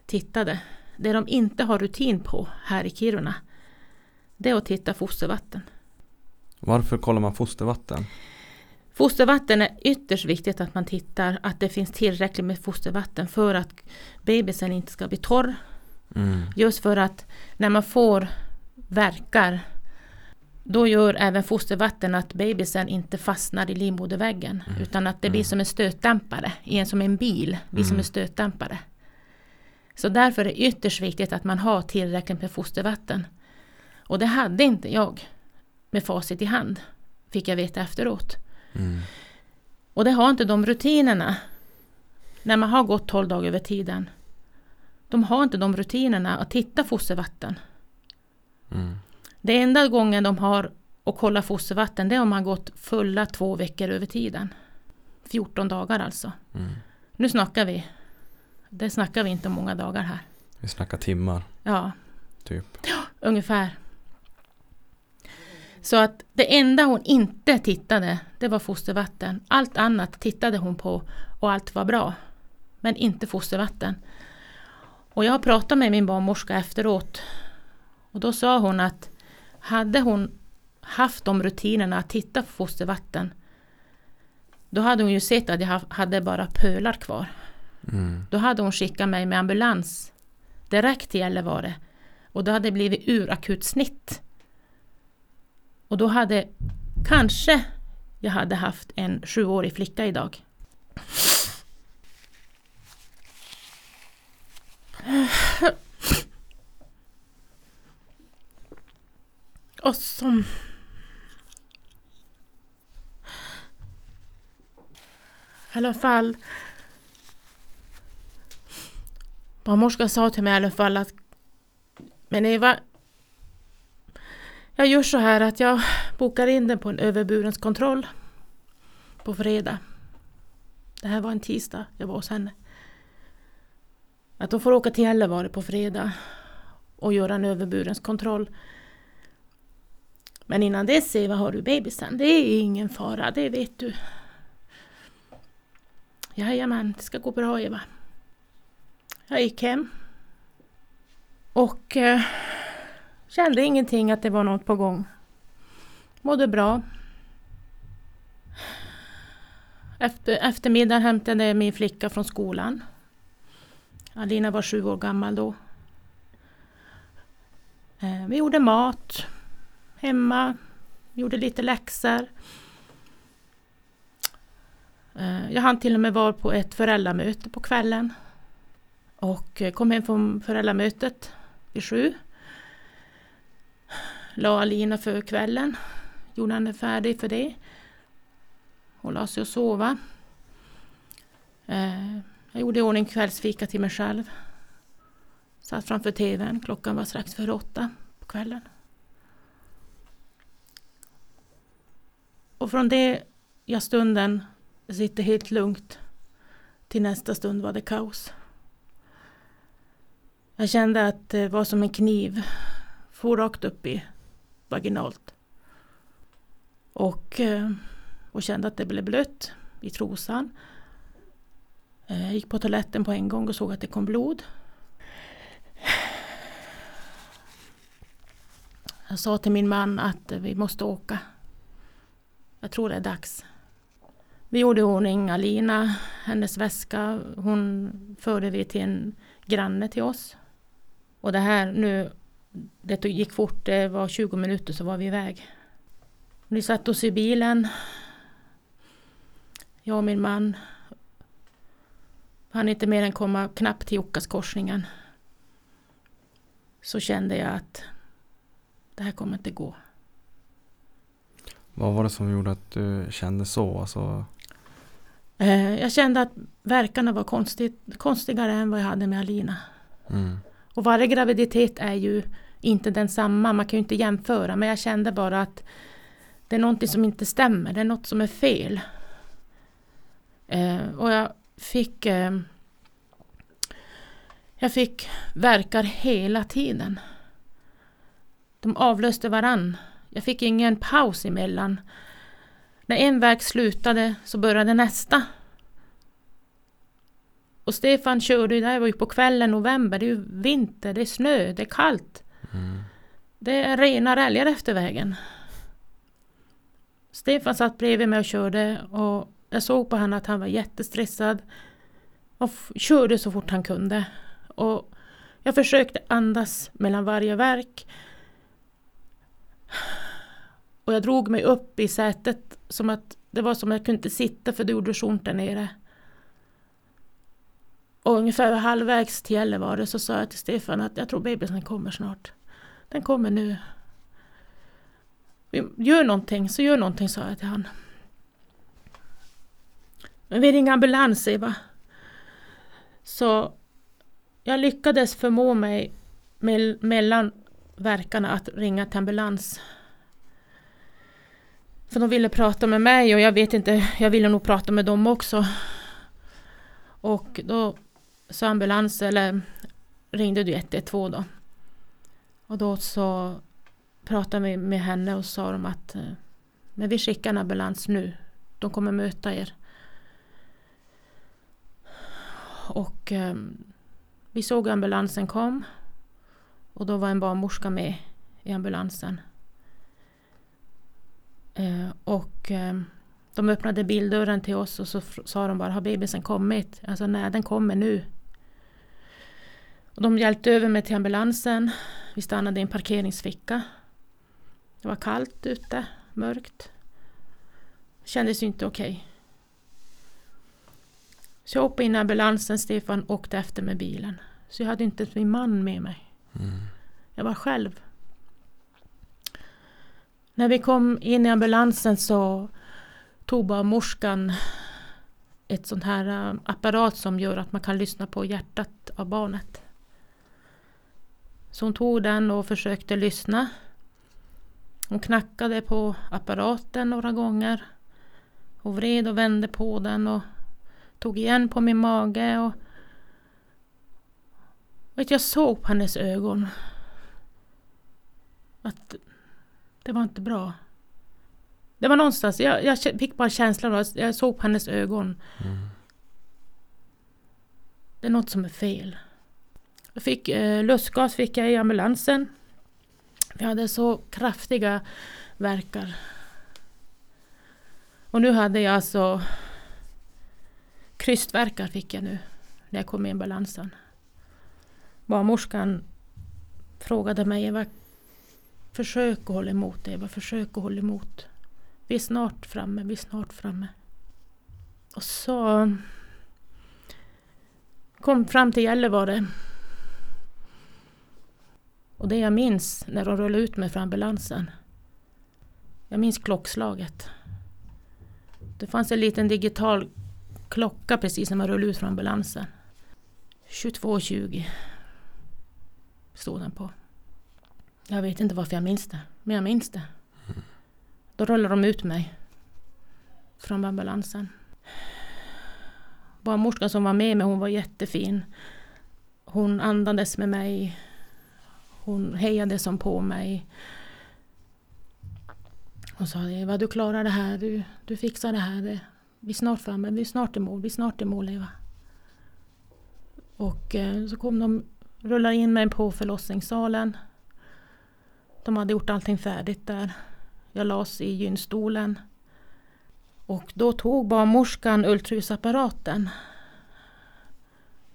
tittade, det de inte har rutin på här i Kiruna, det är att titta fostervatten. Varför kollar man fostervatten? Fostervatten är ytterst viktigt att man tittar att det finns tillräckligt med fostervatten för att bebisen inte ska bli torr. Mm. Just för att när man får verkar då gör även fostervatten att bebisen inte fastnar i livmoderväggen utan att det blir som en stötdämpare, som en bil, blir som en stötdämpare. Så därför är det ytterst viktigt att man har tillräckligt med fostervatten. Och det hade inte jag med facit i hand, fick jag veta efteråt. Mm. Och det har inte de rutinerna när man har gått 12 dagar över tiden. De har inte de rutinerna att titta fostervatten. Mm. Det enda gången de har att kolla fostervatten det är om man gått fulla två veckor över tiden. 14 dagar alltså. Mm. Nu snackar vi. Det snackar vi inte om många dagar här. Vi snackar timmar, Ja, typ. *gasps* ungefär. Så att det enda hon inte tittade det var fostervatten. Allt annat tittade hon på och allt var bra. Men inte fostervatten. Och jag har pratat med min barnmorska efteråt. Och då sa hon att hade hon haft de rutinerna att titta på fostervatten då hade hon ju sett att jag ha- hade bara pölar kvar. Mm. Då hade hon skickat mig med ambulans direkt till Gällivare. Och då hade det blivit urakut snitt. Och då hade kanske jag hade haft en sjuårig flicka idag. *sighs* Och som... I alla fall Barnmorskan sa till mig i alla fall att Men Eva Jag gör så här att jag bokar in den på en överburens kontroll på fredag. Det här var en tisdag jag var hos henne. Att de får åka till Gällivare på fredag och göra en överburenskontroll. Men innan dess Eva har du bebisen. Det är ingen fara, det vet du. Jajamän, det ska gå bra Eva. Jag gick hem. Och eh, kände ingenting att det var något på gång. Mådde bra. Efter, eftermiddagen hämtade jag min flicka från skolan. Alina var sju år gammal då. Eh, vi gjorde mat hemma. Gjorde lite läxor. Eh, jag hann till och med vara på ett föräldramöte på kvällen. Och eh, kom hem från föräldramötet vid sju. La Alina för kvällen. Gjorde henne färdig för det. Hon la sig och sova. Jag gjorde i ordning kvällsfika till mig själv. Satt framför tvn. Klockan var strax före åtta på kvällen. Och från det jag stunden sitter helt lugnt till nästa stund var det kaos. Jag kände att det var som en kniv. For rakt upp i vaginalt. Och, eh, och kände att det blev blött i trosan. Jag gick på toaletten på en gång och såg att det kom blod. Jag sa till min man att vi måste åka. Jag tror det är dags. Vi gjorde i ordning Alina, hennes väska. Hon förde vi till en granne till oss. Och det här nu, det gick fort, det var 20 minuter så var vi iväg. Vi satt oss i bilen. Jag och min man. Han inte mer än komma knappt till Jukkaskorsningen. Så kände jag att det här kommer inte gå. Vad var det som gjorde att du kände så? Alltså, Eh, Jag kände att verkarna var konstigt, konstigare än vad jag hade med Alina. mm. Och varje graviditet är ju inte densamma, man kan ju inte jämföra. Men jag kände bara att det är någonting som inte stämmer, det är något som är fel. Eh, och jag fick eh, Jag fick verkar hela tiden. De avlöste varann. Jag fick ingen paus emellan. När en verk slutade så började nästa. Och Stefan körde ju, det här var ju på kvällen november, det är ju vinter, det är snö, det är kallt. Mm. Det är rena räljar efter vägen. Stefan satt bredvid mig och körde och jag såg på honom att han var jättestressad. Och körde så fort han kunde. Och jag försökte andas mellan varje verk. Och jag drog mig upp i sätet som att det var som att jag kunde inte sitta för det gjorde så ont där nere. Och ungefär halvvägs till Gällivare så sa jag till Stefan att jag tror bebisen kommer snart. Den kommer nu. Gör någonting, så gör någonting, sa jag till honom. Men vi ringer ambulans, Eva. Så jag lyckades förmå mig mell- mellan verkarna att ringa till ambulans. För de ville prata med mig och jag vet inte, jag ville nog prata med dem också. Och då sa ambulans, eller ringde du 112 då. Och då så pratade vi med henne och sa de att eh, men vi skickar en ambulans nu. De kommer möta er. Och eh, vi såg ambulansen kom. Och då var en barnmorska med i ambulansen. Eh, och eh, de öppnade bildörren till oss och så sa de bara har bebisen kommit? Alltså nej den kommer nu. Och de hjälpte över mig till ambulansen. Vi stannade i en parkeringsficka. Det var kallt ute, mörkt. Kändes ju inte okej. Så jag hoppade in i ambulansen, Stefan åkte efter med bilen. Så jag hade inte ens min man med mig. Mm. Jag var själv. När vi kom in i ambulansen så tog barnmorskan ett sånt här äh, apparat som gör att man kan lyssna på hjärtat av barnet. Så hon tog den och försökte lyssna. Hon knackade på apparaten några gånger. Och vred och vände på den och tog igen på min mage. Och vet, jag såg på hennes ögon att det var inte bra. Det var någonstans, jag, jag fick bara känslan av att jag såg på hennes ögon. Mm. Det är något som är fel. Jag fick eh, lustgas fick jag i ambulansen. Vi hade så kraftiga verkar. Och nu hade jag alltså krystverkar fick jag nu när jag kom in i ambulansen. Barnmorskan frågade mig Eva, försök att hålla emot Eva, försök att hålla emot. Vi är snart framme, vi är snart framme. Och så kom fram till Gällivare. Och det jag minns när de rullade ut mig från ambulansen. Jag minns klockslaget. Det fanns en liten digital klocka precis när man rullade ut från ambulansen. 22.20 stod den på. Jag vet inte varför jag minns det, men jag minns det. Då rullade de ut mig från ambulansen. Barnmorskan som var med mig, hon var jättefin. Hon andades med mig. Hon hejade som på mig. Hon sa Eva, du klarar det här. Du, du fixar det här. Vi är snart framme. Vi är snart i mål. Vi är snart i mål, Eva. Och eh, så kom de, rullade in mig på förlossningssalen. De hade gjort allting färdigt där. Jag lades i gynstolen. Och då tog barnmorskan ultraljudsapparaten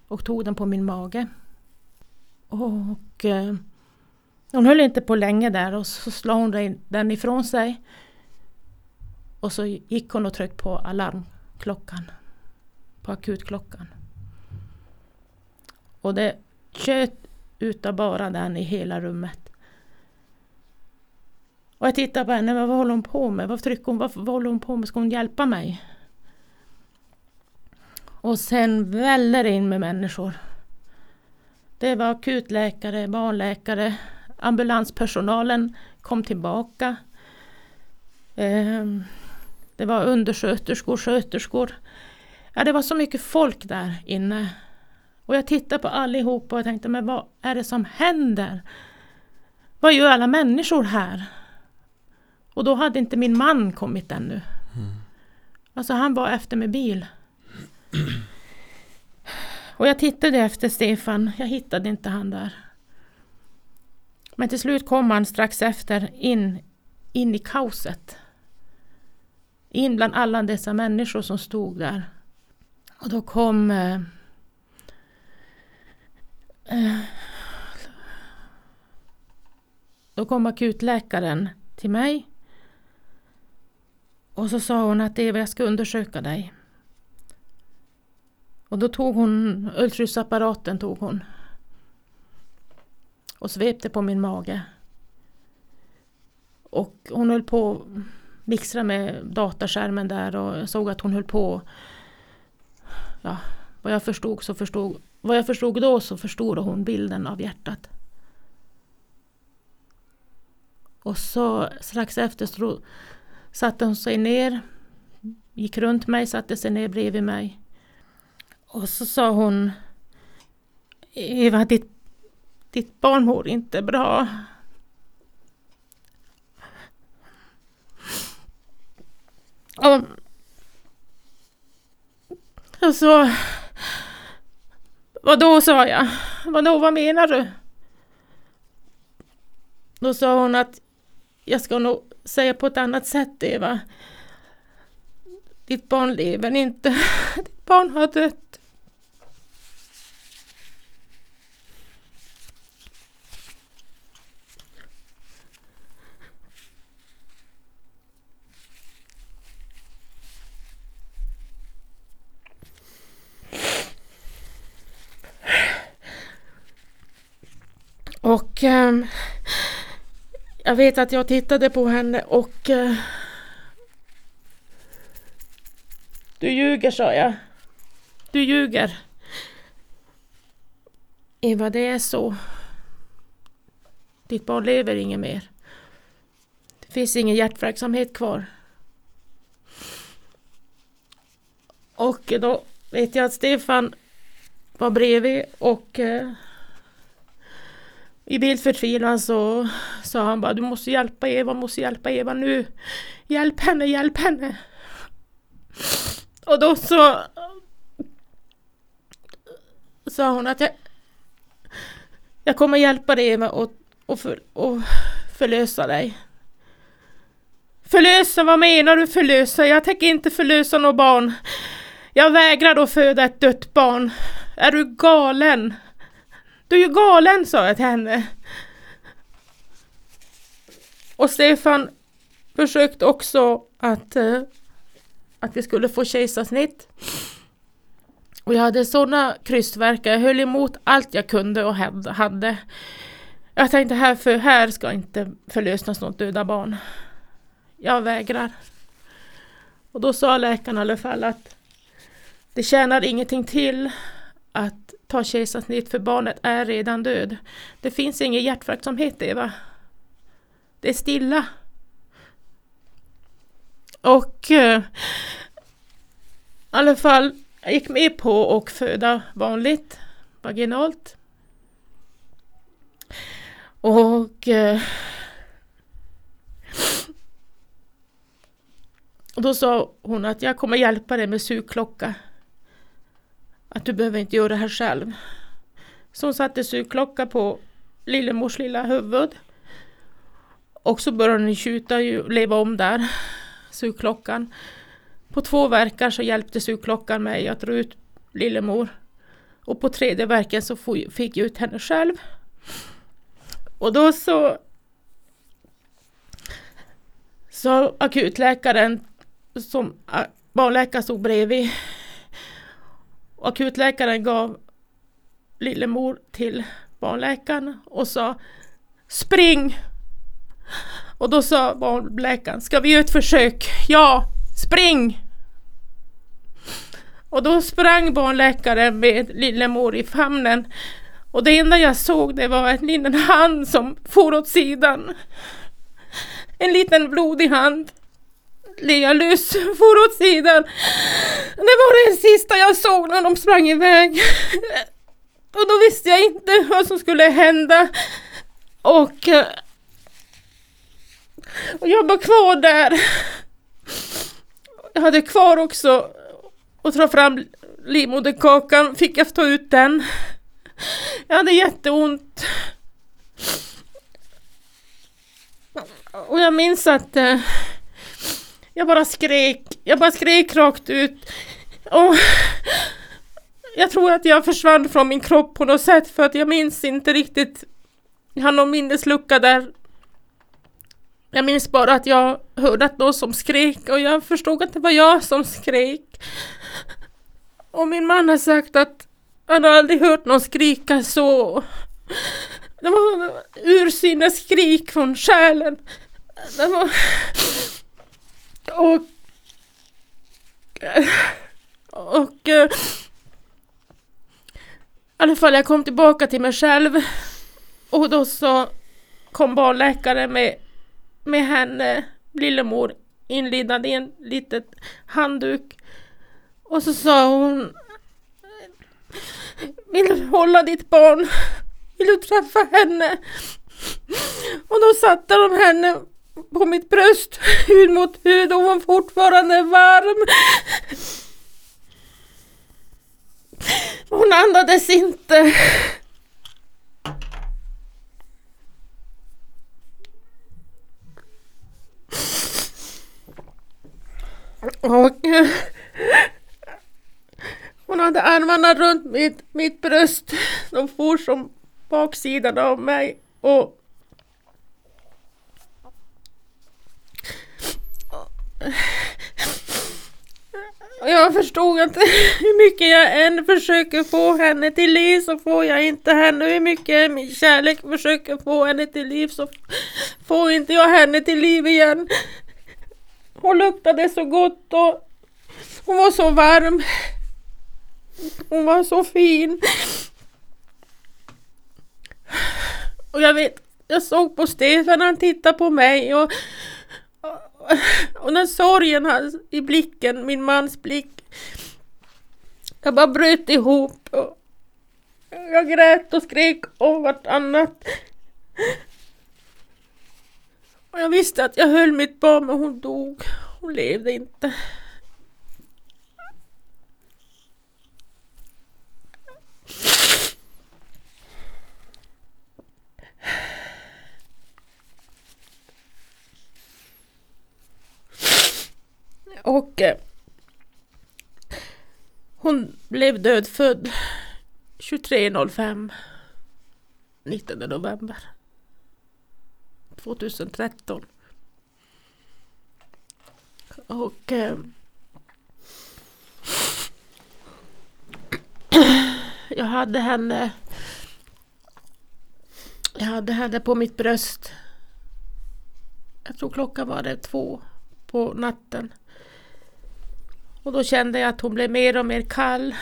och tog den på min mage. Och eh, hon höll inte på länge där och så slog hon den ifrån sig. Och så gick hon och tryckte på alarmklockan. På akutklockan. Och det tjöt utav bara den i hela rummet. Och jag tittade på henne, vad håller hon på med? Vad trycker hon? Vad, vad håller hon på med? Ska hon hjälpa mig? Och sen väller det in med människor. Det var akutläkare, barnläkare, ambulanspersonalen kom tillbaka. Ehm, det var undersköterskor, sköterskor. Ja, det var så mycket folk där inne. Och jag tittade på allihopa och tänkte, men vad är det som händer? Vad gör alla människor här? Och då hade inte min man kommit ännu. Alltså han var efter med bil. Och jag tittade efter Stefan, jag hittade inte han där. Men till slut kom han strax efter in, in i kaoset. In bland alla dessa människor som stod där. Och då kom eh, eh, Då kom akutläkaren till mig. Och så sa hon att Eva, jag ska undersöka dig. Och då tog hon ultraljudsapparaten tog hon. Och svepte på min mage. Och hon höll på mixtrade mixtra med dataskärmen där och jag såg att hon höll på. Ja, vad jag förstod så förstod, vad jag förstod då så förstod hon bilden av hjärtat. Och så strax efter så satte hon sig ner, gick runt mig, satte sig ner bredvid mig. Och så sa hon e- Eva, ditt, ditt barn mår inte bra. Och, och så... Vadå, sa jag. Vadå, vad menar du? Då sa hon att jag ska nog säga på ett annat sätt, Eva. Ditt barn lever inte. *laughs* Ditt barn har dött. Och ehm, jag vet att jag tittade på henne och eh, Du ljuger, sa jag. Du ljuger. Eva, det är så. Ditt barn lever inget mer. Det finns ingen hjärtverksamhet kvar. Och då vet jag att Stefan var bredvid och eh, i vild förtvivlan så sa han bara du måste hjälpa Eva, måste hjälpa Eva nu. Hjälp henne, hjälp henne. Och då så sa hon att jag, jag kommer hjälpa dig Eva och, och, för, och förlösa dig. Förlösa, vad menar du förlösa? Jag tänker inte förlösa något barn. Jag vägrar att föda ett dött barn. Är du galen? Du är ju galen, sa jag till henne. Och Stefan försökte också att, eh, att vi skulle få kejsarsnitt. Och jag hade sådana krystvärkar, jag höll emot allt jag kunde och hade. Jag tänkte här, för här ska inte förlösas något döda barn. Jag vägrar. Och då sa läkaren i alla fall att det tjänar ingenting till att ta kejsarsnitt för barnet är redan död. Det finns ingen hjärtverksamhet Eva. Det är stilla. Och eh, i alla fall, jag gick med på att föda vanligt, vaginalt. Och eh, och då sa hon att jag kommer hjälpa dig med sugklocka att du behöver inte göra det här själv. Så hon satte sugklocka på lillemors lilla huvud. Och så började hon tjuta och leva om där, sugklockan. På två verkar så hjälpte sugklockan mig att dra ut lillemor. Och på tredje verken så fick jag ut henne själv. Och då så sa akutläkaren som barnläkaren stod bredvid. Och akutläkaren gav lillemor till barnläkaren och sa Spring! Och då sa barnläkaren, ska vi göra ett försök? Ja, spring! Och då sprang barnläkaren med lillemor i famnen. Och det enda jag såg det var en liten hand som for åt sidan. En liten blodig hand. Lealus for åt sidan. Det var det sista jag såg när de sprang iväg. Och då visste jag inte vad som skulle hända. Och, och jag var kvar där. Jag hade kvar också och ta fram livmoderkakan, fick jag ta ut den. Jag hade jätteont. Och jag minns att eh, jag bara skrek, jag bara skrek rakt ut. Och jag tror att jag försvann från min kropp på något sätt för att jag minns inte riktigt. Jag har någon minneslucka där. Jag minns bara att jag hörde att någon som skrek och jag förstod att det var jag som skrek. Och min man har sagt att han har aldrig hört någon skrika så. Det var ursinnesskrik från själen. Det var... Och... Och... Eh, I alla fall jag kom tillbaka till mig själv. Och då så kom barnläkaren med, med henne, lillemor, inlindad i en litet handduk. Och så sa hon Vill du hålla ditt barn? Vill du träffa henne? Och då satte de henne på mitt bröst, *laughs* hud mot hud och hon var fortfarande varm. Hon andades inte. Och hon hade armarna runt mitt, mitt bröst. De for som baksidan av mig. Och jag förstod att *laughs* hur mycket jag än försöker få henne till liv så får jag inte henne. Hur mycket min kärlek försöker få henne till liv så får inte jag henne till liv igen. Hon luktade så gott och hon var så varm. Hon var så fin. Och jag vet, jag såg på Stefan han tittade på mig och, och, den sorgen hans i blicken, min mans blick. Jag bara bröt ihop. Och jag grät och skrek och vartannat. Och jag visste att jag höll mitt barn men hon dog. Hon levde inte. Och eh, hon blev dödfödd 23.05 19 november 2013. Och eh, jag hade henne jag hade henne på mitt bröst. Jag tror klockan var det två på natten. Och då kände jag att hon blev mer och mer kall.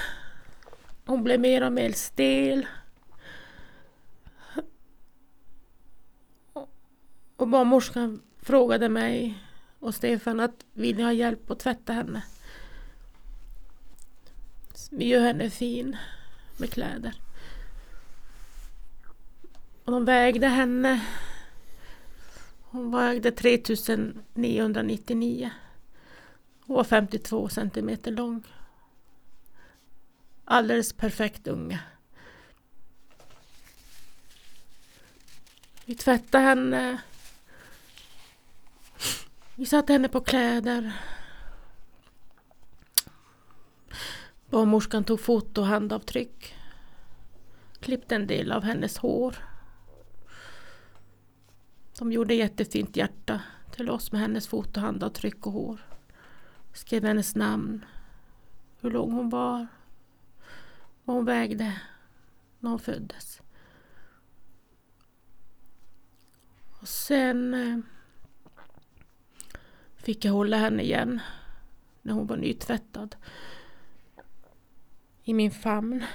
Hon blev mer och mer stel. Och barnmorskan frågade mig och Stefan att vill ni ha hjälp att tvätta henne? Vi gör henne fin med kläder. Och de vägde henne. Hon vägde 3999. Hon var 52 centimeter lång. alldeles perfekt unge. Vi tvättade henne. Vi satte henne på kläder. Barnmorskan tog foto och handavtryck. Klippte en del av hennes hår. De gjorde jättefint hjärta till oss med hennes foto, handavtryck och hår. Skrev hennes namn, hur lång hon var, vad hon vägde när hon föddes. Och sen eh, fick jag hålla henne igen när hon var nytvättad i min famn.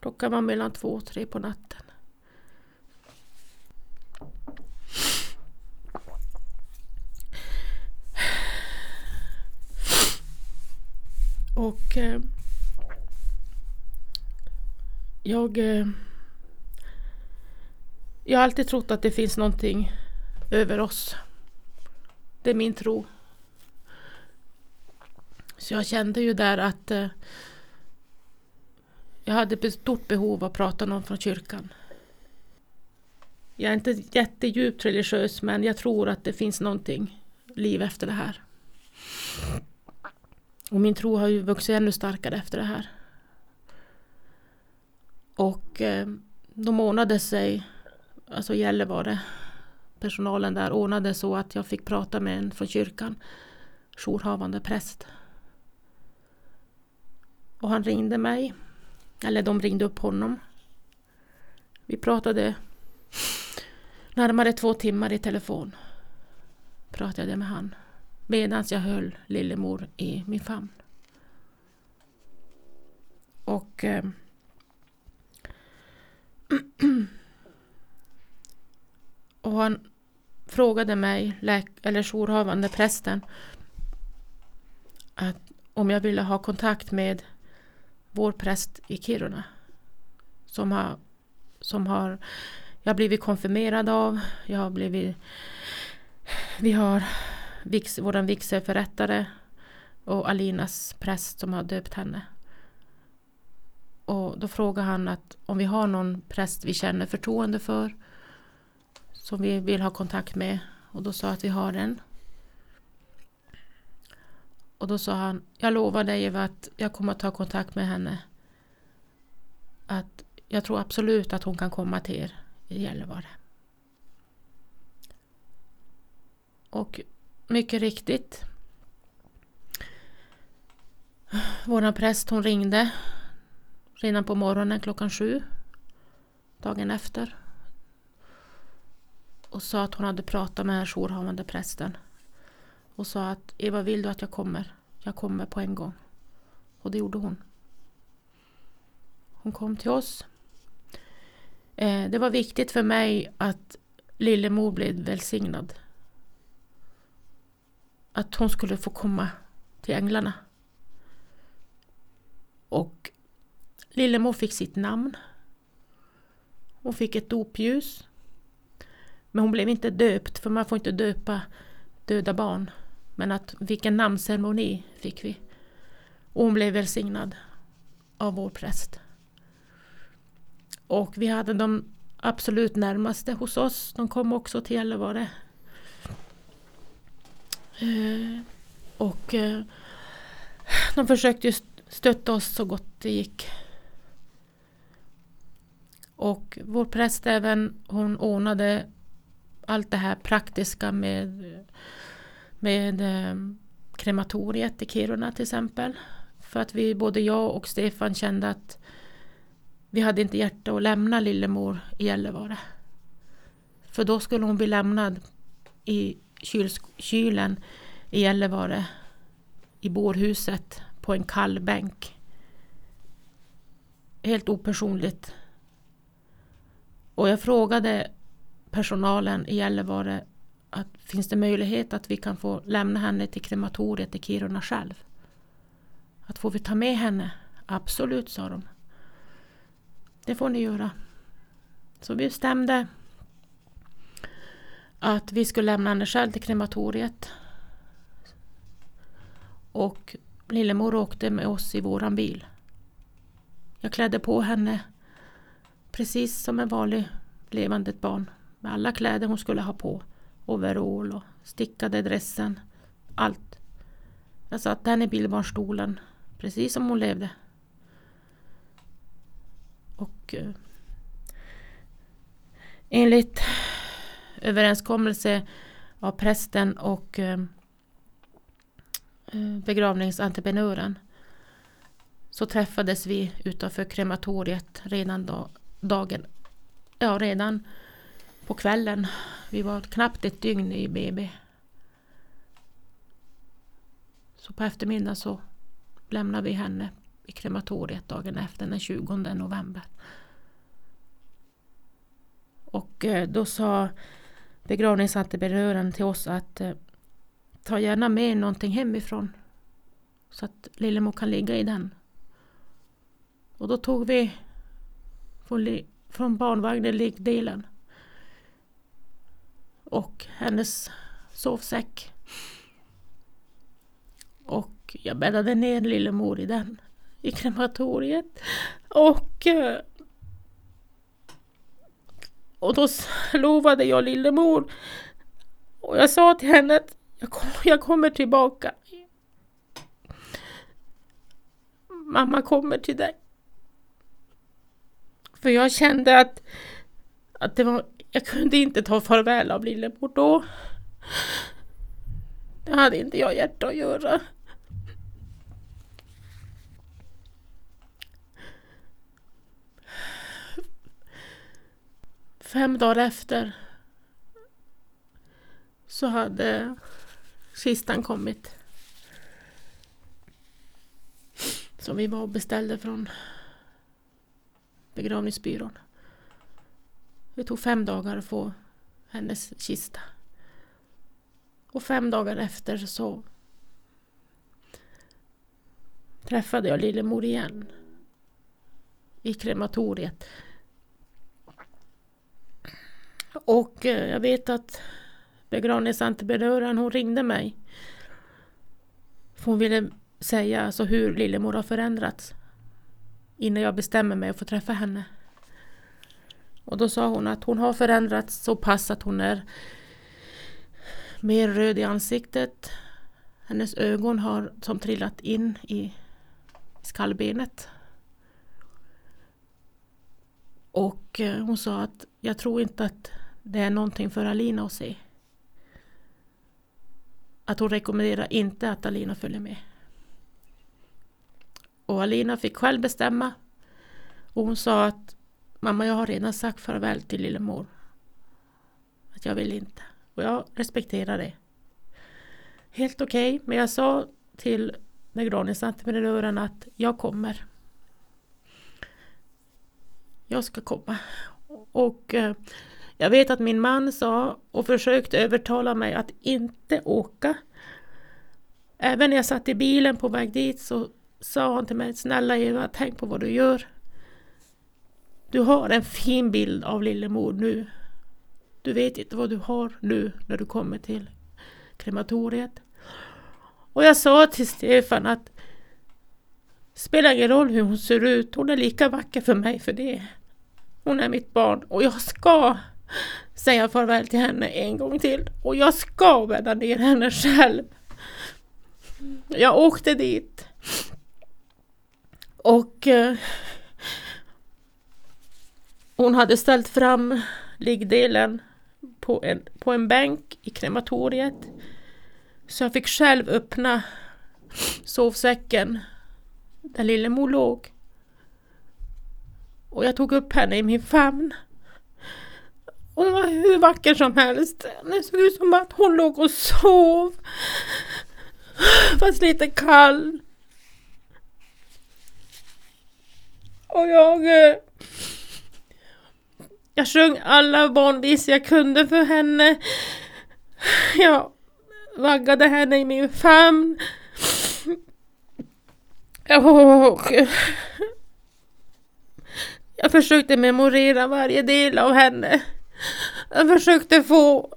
Klockan var mellan två och tre på natten. Och eh, jag, eh, jag har alltid trott att det finns någonting över oss. Det är min tro. Så jag kände ju där att eh, jag hade ett stort behov av att prata med någon från kyrkan. Jag är inte jättedjupt religiös men jag tror att det finns någonting liv efter det här. Och min tro har ju vuxit ännu starkare efter det här. Och eh, de ordnade sig, alltså Gällivare, personalen där ordnade så att jag fick prata med en från kyrkan, jourhavande präst. Och han ringde mig, eller de ringde upp honom. Vi pratade närmare två timmar i telefon. Pratade jag med han medan jag höll lillemor i min famn. Och eh, *clears throat* och han frågade mig, läk- eller jourhavande prästen, att om jag ville ha kontakt med vår präst i Kiruna. Som har, som har jag har blivit konfirmerad av, jag har blivit vi har vix, vår vigselförrättare och Alinas präst som har döpt henne. Och då frågade han att om vi har någon präst vi känner förtroende för som vi vill ha kontakt med och då sa att vi har en. Och då sa han, jag lovar dig Eva att jag kommer att ta kontakt med henne. Att jag tror absolut att hon kan komma till er i Gällivare. Och mycket riktigt. Vår präst hon ringde redan på morgonen klockan sju dagen efter och sa att hon hade pratat med den jourhavande prästen och sa att Eva vill du att jag kommer? Jag kommer på en gång. Och det gjorde hon. Hon kom till oss. Eh, det var viktigt för mig att Lillemor blev välsignad. Att hon skulle få komma till änglarna. Och Lillemor fick sitt namn. Hon fick ett dopljus. Men hon blev inte döpt, för man får inte döpa döda barn. Men att vilken namnceremoni fick vi. Och hon blev välsignad av vår präst. Och vi hade de absolut närmaste hos oss. De kom också till Gällivare. Eh, och eh, de försökte ju stötta oss så gott det gick. Och vår präst även, hon ordnade allt det här praktiska med, med eh, krematoriet i Kiruna till exempel. För att vi, både jag och Stefan kände att vi hade inte hjärta att lämna lillemor i Gällivare. För då skulle hon bli lämnad i kylen i Gällivare i bårhuset på en kall bänk. Helt opersonligt. Och jag frågade personalen i Gällivare att finns det möjlighet att vi kan få lämna henne till krematoriet i Kiruna själv? Att får vi ta med henne? Absolut, sa de. Det får ni göra. Så vi bestämde att vi skulle lämna henne själv till krematoriet. Och lillemor åkte med oss i våran bil. Jag klädde på henne precis som en vanlig levande barn. Med alla kläder hon skulle ha på. Overall och stickade dressen. Allt. Jag satte henne i bilbarnstolen. Precis som hon levde. Och eh, enligt överenskommelse av prästen och eh, eh, begravningsentreprenören så träffades vi utanför krematoriet redan då, dagen, ja redan på kvällen. Vi var knappt ett dygn i BB. Så på eftermiddagen så lämnade vi henne i krematoriet dagen efter den 20 november. Och eh, då sa begravningsentreprenören till oss att eh, ta gärna med någonting hemifrån så att Lillemor kan ligga i den. Och då tog vi från, från barnvagnen liggdelen och hennes sovsäck. Och jag bäddade ner Lillemor i den i krematoriet. Och eh, och då *laughs* lovade jag Lillemor och jag sa till henne att jag, kom, jag kommer tillbaka. Mamma kommer till dig. För jag kände att, att det var, jag kunde inte ta farväl av Lillemor då. Det hade inte jag hjärta att göra. Fem dagar efter så hade kistan kommit. Som vi var och beställde från begravningsbyrån. Det tog fem dagar att få hennes kista. Och fem dagar efter så träffade jag Lillemor igen. I krematoriet. Och eh, jag vet att begravningsentreprenören hon ringde mig. Hon ville säga alltså hur Lillemor har förändrats. Innan jag bestämmer mig att få träffa henne. Och då sa hon att hon har förändrats så pass att hon är mer röd i ansiktet. Hennes ögon har som trillat in i skallbenet. Och eh, hon sa att jag tror inte att det är någonting för Alina att se. Att hon rekommenderar inte att Alina följer med. Och Alina fick själv bestämma. Och hon sa att mamma jag har redan sagt farväl till lillemor. Att jag vill inte. Och jag respekterar det. Helt okej, men jag sa till begravningsentreprenören att jag kommer. Jag ska komma. Och eh, jag vet att min man sa och försökte övertala mig att inte åka. Även när jag satt i bilen på väg dit så sa han till mig, snälla Eva, tänk på vad du gör. Du har en fin bild av lillemor nu. Du vet inte vad du har nu när du kommer till krematoriet. Och jag sa till Stefan att spelar ingen roll hur hon ser ut, hon är lika vacker för mig för det. Hon är mitt barn och jag ska säga farväl till henne en gång till. Och jag ska bädda ner henne själv. Jag åkte dit. Och eh, hon hade ställt fram liggdelen på en, på en bänk i krematoriet. Så jag fick själv öppna sovsäcken där lillemor låg. Och jag tog upp henne i min famn. Hon var hur vacker som helst. Det såg ut som att hon låg och sov. Fast lite kall. Och jag... Eh, jag sjöng alla barnvisor jag kunde för henne. Jag vaggade henne i min famn. Och jag försökte memorera varje del av henne. Jag försökte få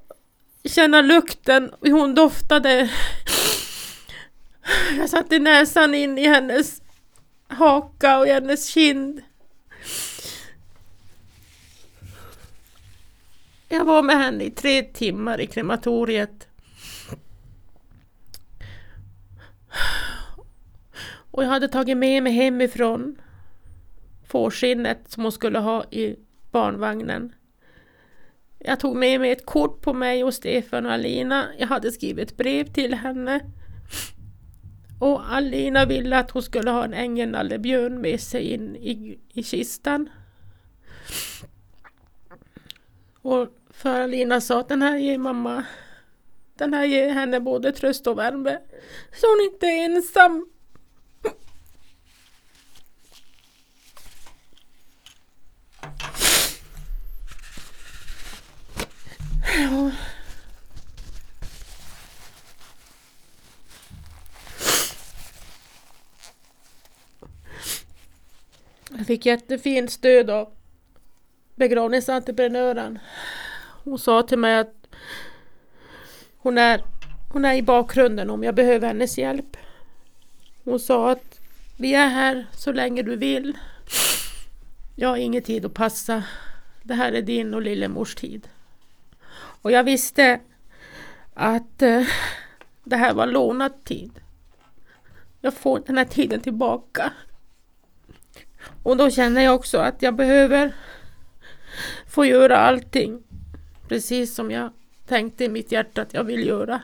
känna lukten, hur hon doftade. Jag satte näsan in i hennes haka och i hennes kind. Jag var med henne i tre timmar i krematoriet. Och jag hade tagit med mig hemifrån fårskinnet som hon skulle ha i barnvagnen. Jag tog med mig ett kort på mig och Stefan och Alina. Jag hade skrivit brev till henne. Och Alina ville att hon skulle ha en ängelnallebjörn med sig in i, i kistan. Och för Alina sa att den här ger mamma, den här ger henne både tröst och värme. Så hon inte är ensam. Ja. Jag fick jättefint stöd av begravningsentreprenören. Hon sa till mig att hon är, hon är i bakgrunden om jag behöver hennes hjälp. Hon sa att vi är här så länge du vill. Jag har ingen tid att passa. Det här är din och lillemors tid. Och jag visste att eh, det här var lånad tid. Jag får den här tiden tillbaka. Och då känner jag också att jag behöver få göra allting precis som jag tänkte i mitt hjärta att jag vill göra.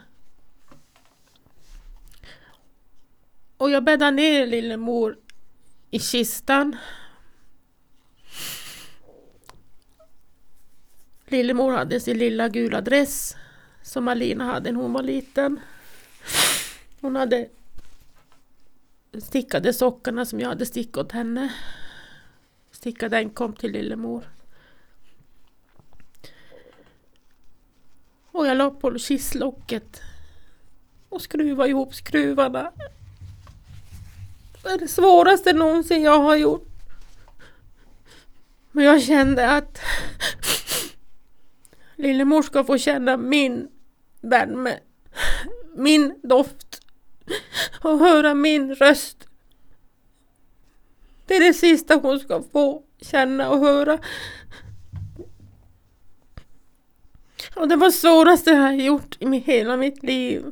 Och jag bäddade ner lillemor i kistan. Lillemor hade sin lilla gula dress som Alina hade när hon var liten. Hon hade stickade sockarna som jag hade stickat åt henne. Stickade enkom till lillemor. Och jag la på kistlocket och skruvade ihop skruvarna. Det är det svåraste någonsin jag har gjort. Men jag kände att lillemor ska få känna min värme, min doft och höra min röst. Det är det sista hon ska få känna och höra. Och det var svåraste jag har gjort i hela mitt liv.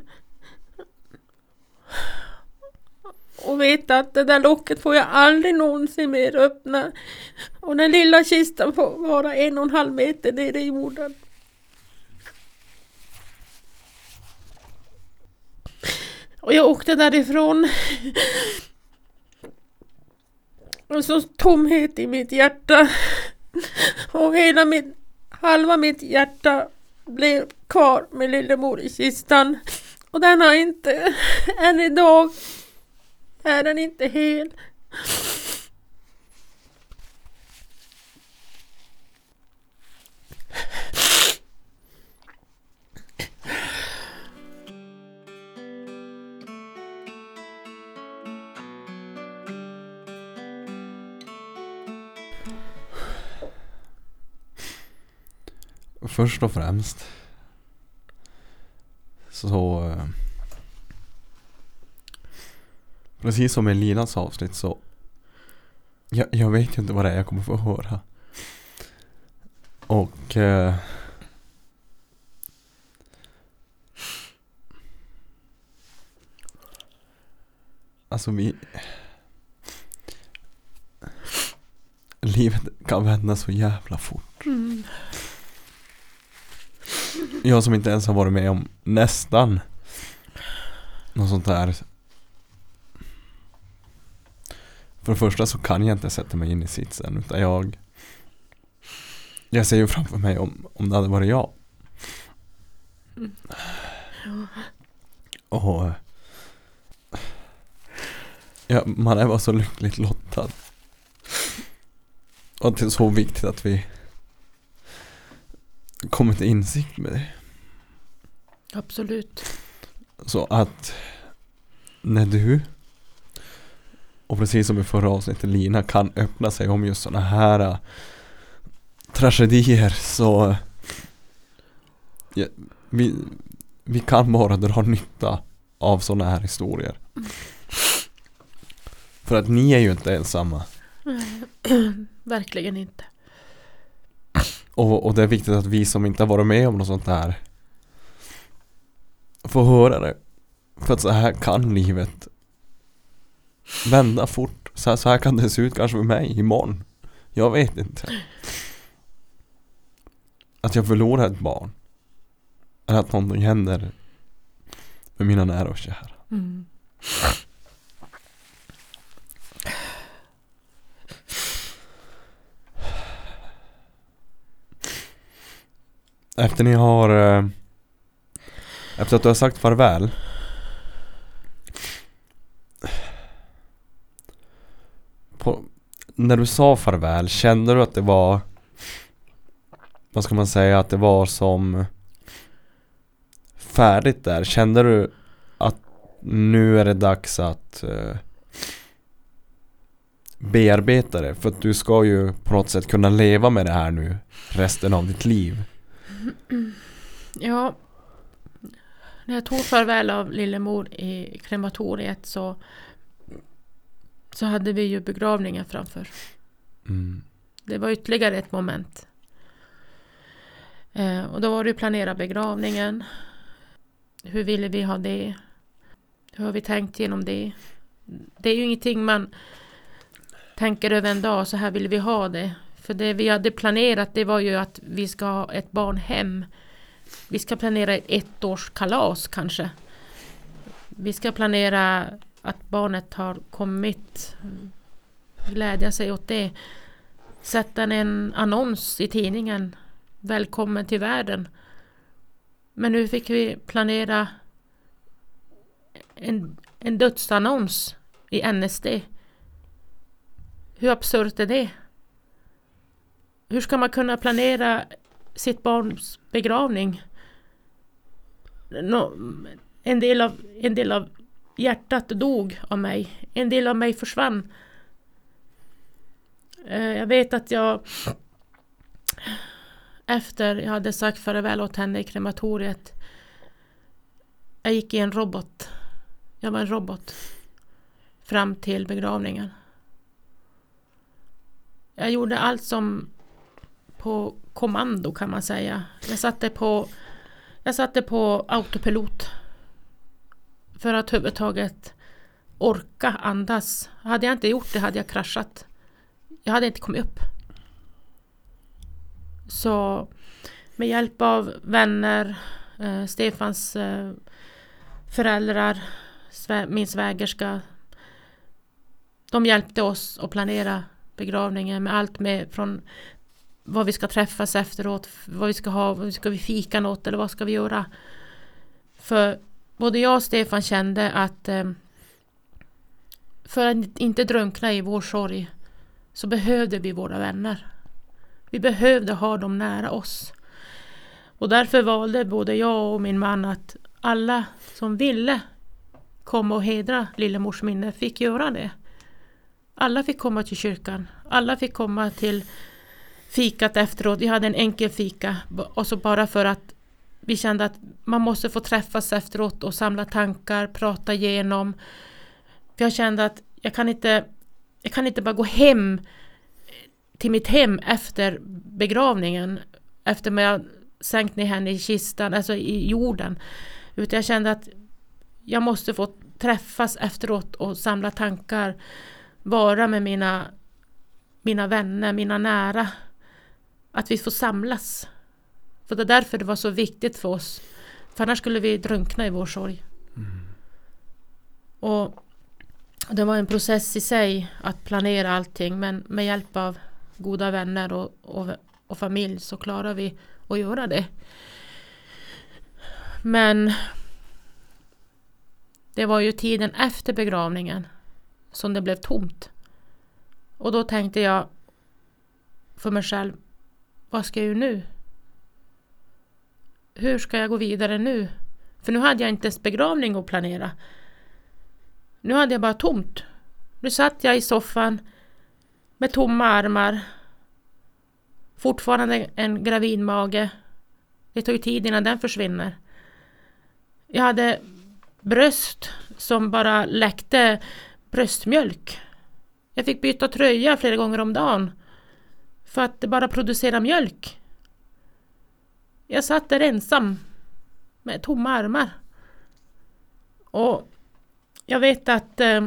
Och veta att det där locket får jag aldrig någonsin mer öppna. Och den lilla kistan får vara en och en halv meter ner i jorden. Och jag åkte därifrån. Och så tomhet i mitt hjärta. Och hela mitt, halva mitt hjärta blev kvar med lillemor i kistan. Och den har inte, än idag, är den inte hel. Först och främst så eh, Precis som i Linas avsnitt så jag, jag vet ju inte vad det är jag kommer få höra. Och eh, Alltså vi Livet kan vända så jävla fort. Mm. Jag som inte ens har varit med om nästan något sånt där. För det första så kan jag inte sätta mig in i sitsen utan jag Jag ser ju framför mig om, om det hade varit jag. Och ja, man är bara så lyckligt lottad. Och det är så viktigt att vi kommer till insikt med det. Absolut. Så att när du och precis som i förra avsnittet Lina kan öppna sig om just sådana här äh, tragedier så ja, vi, vi kan bara dra nytta av sådana här historier. För att ni är ju inte ensamma. *clears throat* Verkligen inte. Och, och det är viktigt att vi som inte har varit med om något sånt här får höra det. För att så här kan livet vända fort. Så här, så här kan det se ut kanske för mig imorgon. Jag vet inte. Att jag förlorar ett barn. Eller att någonting händer med mina nära och kära. Mm. Efter ni har eh, Efter att du har sagt farväl. På, När du sa farväl, kände du att det var Vad ska man säga, att det var som Färdigt där, kände du att nu är det dags att eh, Bearbeta det, för att du ska ju på något sätt kunna leva med det här nu Resten av ditt liv. Ja, när jag tog farväl av lillemor i krematoriet så, så hade vi ju begravningen framför. mm. Det var ytterligare ett moment. Eh, och då var det ju planera begravningen. Hur ville vi ha det? Hur har vi tänkt genom det? Det är ju ingenting man tänker över en dag, så här vill vi ha det. För det vi hade planerat det var ju att vi ska ha ett barn hem. Vi ska planera ett ettårskalas kanske. Vi ska planera att barnet har kommit. Glädja sig åt det. Sätta en annons i tidningen. Välkommen till världen. Men nu fick vi planera en, en dödsannons i NSD. Hur absurt är det? Hur ska man kunna planera sitt barns begravning? No, en, del av, en del av hjärtat dog av mig. En del av mig försvann. Eh, jag vet att jag efter jag hade sagt farväl åt henne i krematoriet jag gick i en robot. Jag var en robot. Fram till begravningen. Jag gjorde allt som på kommando kan man säga. Jag satte på, jag satte på autopilot. För att överhuvudtaget orka andas. Hade jag inte gjort det hade jag kraschat. Jag hade inte kommit upp. Så med hjälp av vänner, eh, Stefans eh, föräldrar, svä- min svägerska. De hjälpte oss att planera begravningen med allt med från vad vi ska träffas efteråt, vad vi ska ha, vad ska vi fika något eller vad ska vi göra? För både jag och Stefan kände att eh, för att inte drunkna i vår sorg så behövde vi våra vänner. Vi behövde ha dem nära oss. Och därför valde både jag och min man att alla som ville komma och hedra Lillemors minne fick göra det. Alla fick komma till kyrkan. Alla fick komma till fikat efteråt. Vi hade en enkel fika. Och så bara för att vi kände att man måste få träffas efteråt och samla tankar, prata igenom. För jag kände att jag kan inte, jag kan inte bara gå hem eh, till mitt hem efter begravningen. Efter att jag sänkt ner henne i kistan, alltså i jorden. Utan jag kände att jag måste få träffas efteråt och samla tankar. Vara med mina, mina vänner, mina nära. Att vi får samlas. För det är därför det var så viktigt för oss. För annars skulle vi drunkna i vår sorg. Och det var en process i sig att planera allting men med hjälp av goda vänner och, och, och familj så klarar vi att göra det. Men det var ju tiden efter begravningen som det blev tomt. Och då tänkte jag för mig själv, vad ska jag göra nu? Hur ska jag gå vidare nu? För nu hade jag inte ens begravning att planera. Nu hade jag bara tomt. Nu satt jag i soffan med tomma armar. Fortfarande en gravidmage. Det tar ju tid innan den försvinner. Jag hade bröst som bara läckte bröstmjölk. Jag fick byta tröja flera gånger om dagen för att bara producera mjölk. Jag satt där ensam med tomma armar. Och jag vet att eh,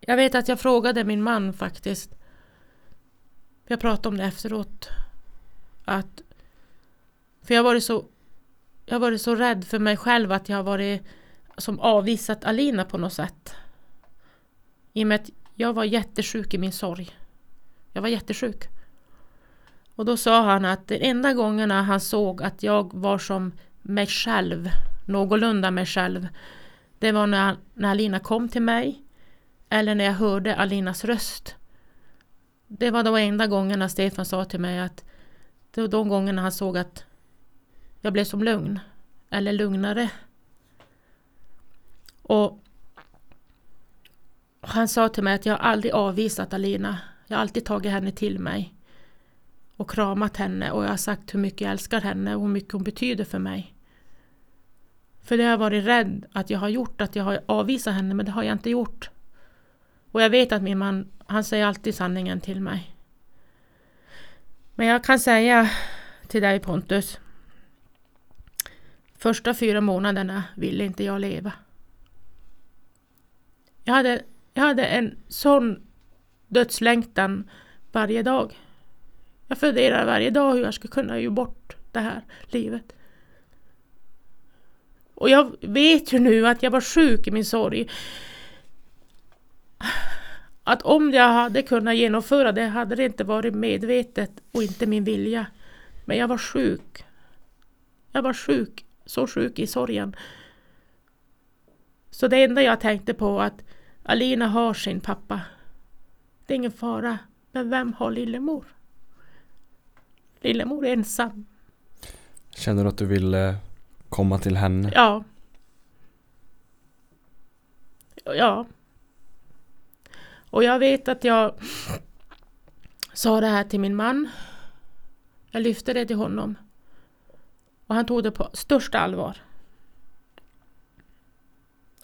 jag vet att jag frågade min man faktiskt. Jag pratade om det efteråt. Att, för jag har varit så jag har varit så rädd för mig själv att jag har varit som avvisat Alina på något sätt. I och med att jag var jättesjuk i min sorg. Jag var jättesjuk. Och då sa han att den enda gångerna han såg att jag var som mig själv, någorlunda mig själv, det var när, när Alina kom till mig eller när jag hörde Alinas röst. Det var de enda gångerna Stefan sa till mig att det var de gångerna han såg att jag blev som lugn. Eller lugnare. Och han sa till mig att jag aldrig avvisat Alina. Jag har alltid tagit henne till mig. Och kramat henne och jag har sagt hur mycket jag älskar henne och hur mycket hon betyder för mig. För det har jag varit rädd att jag har gjort, att jag har avvisat henne, men det har jag inte gjort. Och jag vet att min man, han säger alltid sanningen till mig. Men jag kan säga till dig Pontus. Första fyra månaderna ville inte jag leva. Jag hade, jag hade en sån dödslängtan varje dag. Jag funderar varje dag hur jag ska kunna ge bort det här livet. Och jag vet ju nu att jag var sjuk i min sorg. Att om jag hade kunnat genomföra det hade det inte varit medvetet och inte min vilja. Men jag var sjuk. Jag var sjuk, så sjuk i sorgen. Så det enda jag tänkte på att Alina har sin pappa. Det är ingen fara. Men vem har lillemor? Lillemor är ensam. Känner du att du vill eh, komma till henne? Ja. Ja. Och jag vet att jag sa det här till min man. Jag lyfte det till honom. Och han tog det på största allvar.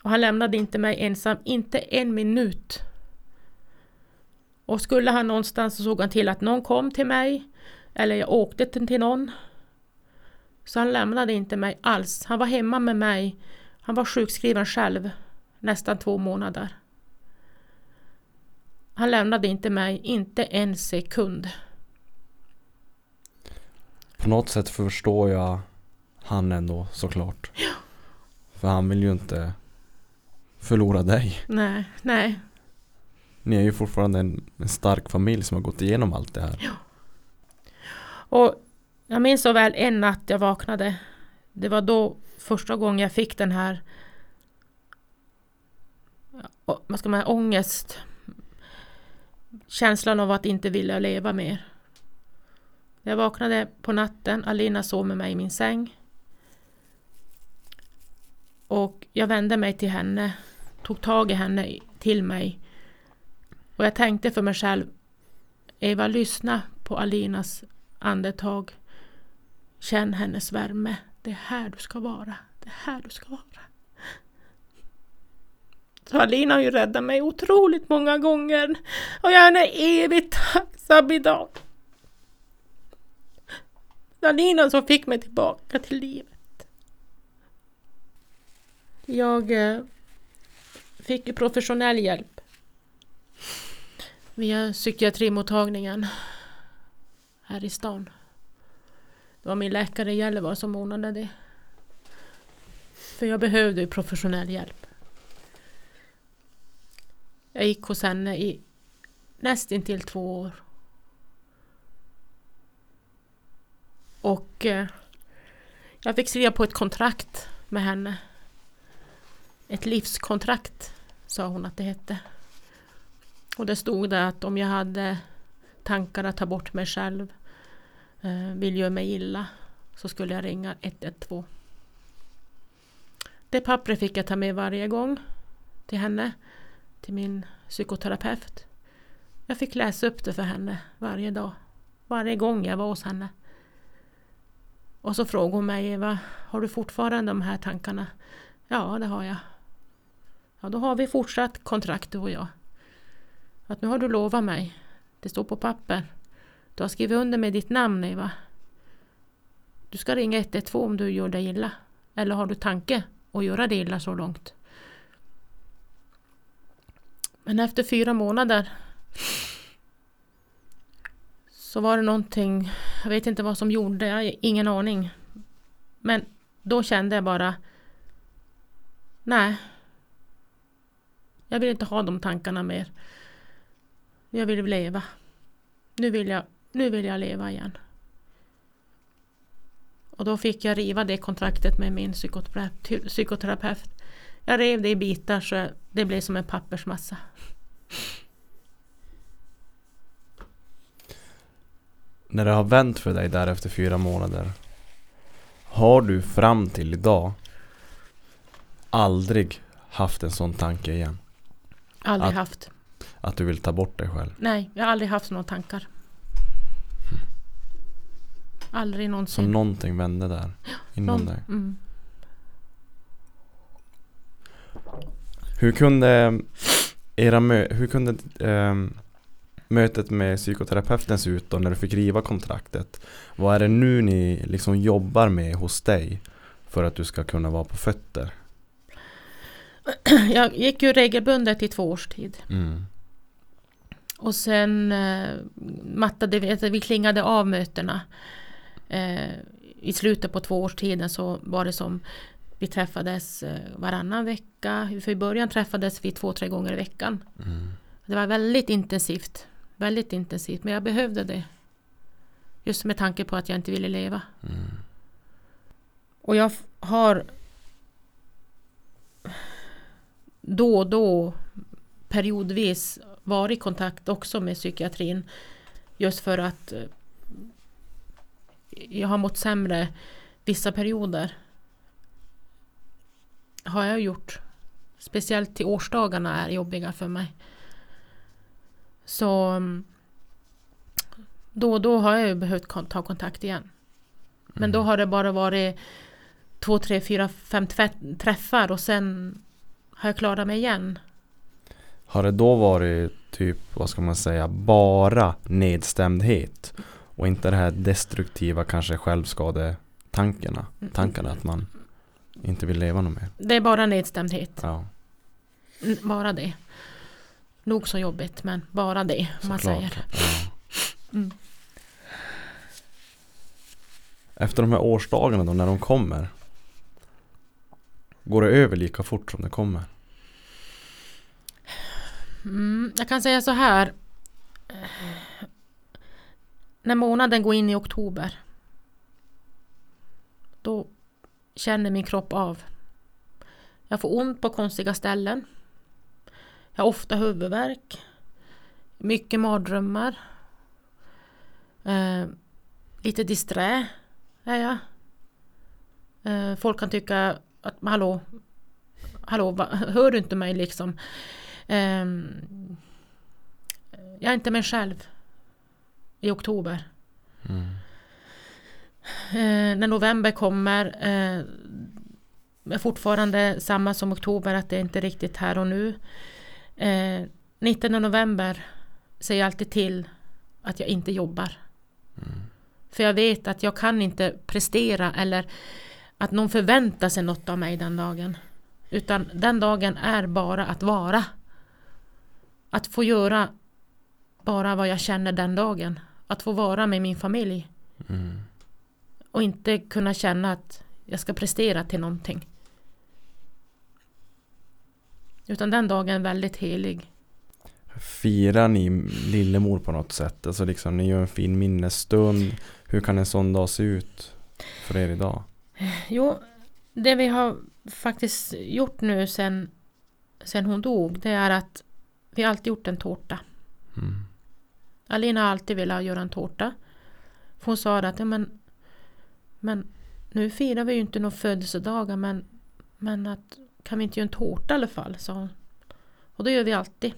Och han lämnade inte mig ensam, inte en minut. Och skulle han någonstans så såg han till att någon kom till mig. Eller jag åkte till någon. Så han lämnade inte mig alls. Han var hemma med mig. Han var sjukskriven själv. Nästan två månader. Han lämnade inte mig, inte en sekund. På något sätt förstår jag han ändå såklart. För han vill ju inte förlora dig. Nej, nej. Ni är ju fortfarande en, en stark familj som har gått igenom allt det här. Och jag minns så väl en natt jag vaknade. Det var då första gången jag fick den här vad ska man säga, ångest. Känslan av att inte vilja leva mer. Jag vaknade på natten, Alina sov med mig i min säng. Och jag vände mig till henne, tog tag i henne till mig. Och jag tänkte för mig själv, Eva lyssna på Alinas andetag. Känn hennes värme. Det är här du ska vara. Det är här du ska vara. Så Alina har ju räddat mig otroligt många gånger. Och jag är henne evigt tacksam idag. Alina som fick mig tillbaka till livet. Jag eh, fick ju professionell hjälp. Via psykiatrimottagningen här i stan. Det var min läkare i Gällivare som ordnade det. För jag behövde ju professionell hjälp. Jag gick hos henne i nästintill två år. Och eh, jag fick skriva på ett kontrakt med henne. Ett livskontrakt sa hon att det hette. Och det stod det att om jag hade tankar att ta bort mig själv, eh, vill göra mig illa, så skulle jag ringa 112. Det pappret fick jag ta med varje gång till henne, till min psykoterapeut. Jag fick läsa upp det för henne varje dag, varje gång jag var hos henne. Och så frågade hon mig, Eva, har du fortfarande de här tankarna? Ja, det har jag. Ja, då har vi fortsatt kontrakt du och jag. Att nu har du lovat mig. Det står på papper. Du har skrivit under med ditt namn Eva. Du ska ringa 112 om du gör dig illa. Eller har du tanke att göra dig illa så långt? Men efter fyra månader så var det någonting, jag vet inte vad som gjorde, jag har ingen aning. Men då kände jag bara, nej. Jag vill inte ha de tankarna mer. Jag vill leva. Nu vill jag, nu vill jag leva igen. Och då fick jag riva det kontraktet med min psykoterapeut. Jag rev det i bitar så det blev som en pappersmassa. När det har vänt för dig där efter fyra månader Har du fram till idag Aldrig haft en sån tanke igen? Aldrig Att- haft. Att du vill ta bort dig själv? Nej, jag har aldrig haft sådana tankar. Aldrig Så någonsin. någonting vände där inom Någon- dig? mm. Hur kunde era mö- hur kunde ehm, mötet med psykoterapeuten se ut då när du fick riva kontraktet? Vad är det nu ni liksom jobbar med hos dig för att du ska kunna vara på fötter? *clears throat* Jag gick ju regelbundet i två års tid. Mm. Och sen eh, mattade vi, alltså vi klingade av mötena. Eh, I slutet på tvåårstiden så var det som vi träffades eh, varannan vecka. För i början träffades vi två, tre gånger i veckan. Mm. Det var väldigt intensivt. Väldigt intensivt, men jag behövde det. Just med tanke på att jag inte ville leva. Mm. Och jag har då och då periodvis varit i kontakt också med psykiatrin. Just för att eh, jag har mått sämre vissa perioder. Har jag gjort. Speciellt till årsdagarna är jobbiga för mig. Så mm, då och då har jag behövt ta kontakt igen. Men då har det bara varit två, tre, fyra, fem träffar och sen har jag klarat mig igen. Har det då varit typ, vad ska man säga, bara nedstämdhet? Och inte det här destruktiva kanske självskadetankarna? Tankarna att man inte vill leva något mer? Det är bara nedstämdhet. Ja, N- Bara det. Nog så jobbigt men bara det om man såklart. säger. Ja. Mm. Efter de här årsdagarna då, när de kommer Går det över lika fort som det kommer? Mm, jag kan säga så här. När månaden går in i oktober. Då känner min kropp av. Jag får ont på konstiga ställen. Jag har ofta huvudvärk. Mycket mardrömmar. Eh, lite disträ är jag. Eh, folk kan tycka att hallå, hallå, va, hör du inte mig liksom? Ehm, jag är inte mig själv i oktober. Mm. Eh, när november kommer eh, är fortfarande samma som oktober, att det är inte riktigt här och nu. Eh, 19 november säger jag alltid till att jag inte jobbar. För jag vet att jag kan inte prestera eller att någon förväntar sig något av mig den dagen. Utan den dagen är bara att vara. Att få göra bara vad jag känner den dagen. Att få vara med min familj. Mm. Och inte kunna känna att jag ska prestera till någonting. Utan den dagen är väldigt helig. Firar ni lillemor på något sätt? Alltså liksom ni gör en fin minnesstund Hur kan en sån dag se ut för er idag? Jo, det vi har faktiskt gjort nu sen, sen hon dog, det är att vi har alltid gjort en tårta. Mm. Alina har alltid velat göra en tårta. För hon sa att ja, men, men nu firar vi ju inte några födelsedagar men, men att, kan vi inte göra en tårta i alla fall? sa hon. Och det gör vi alltid.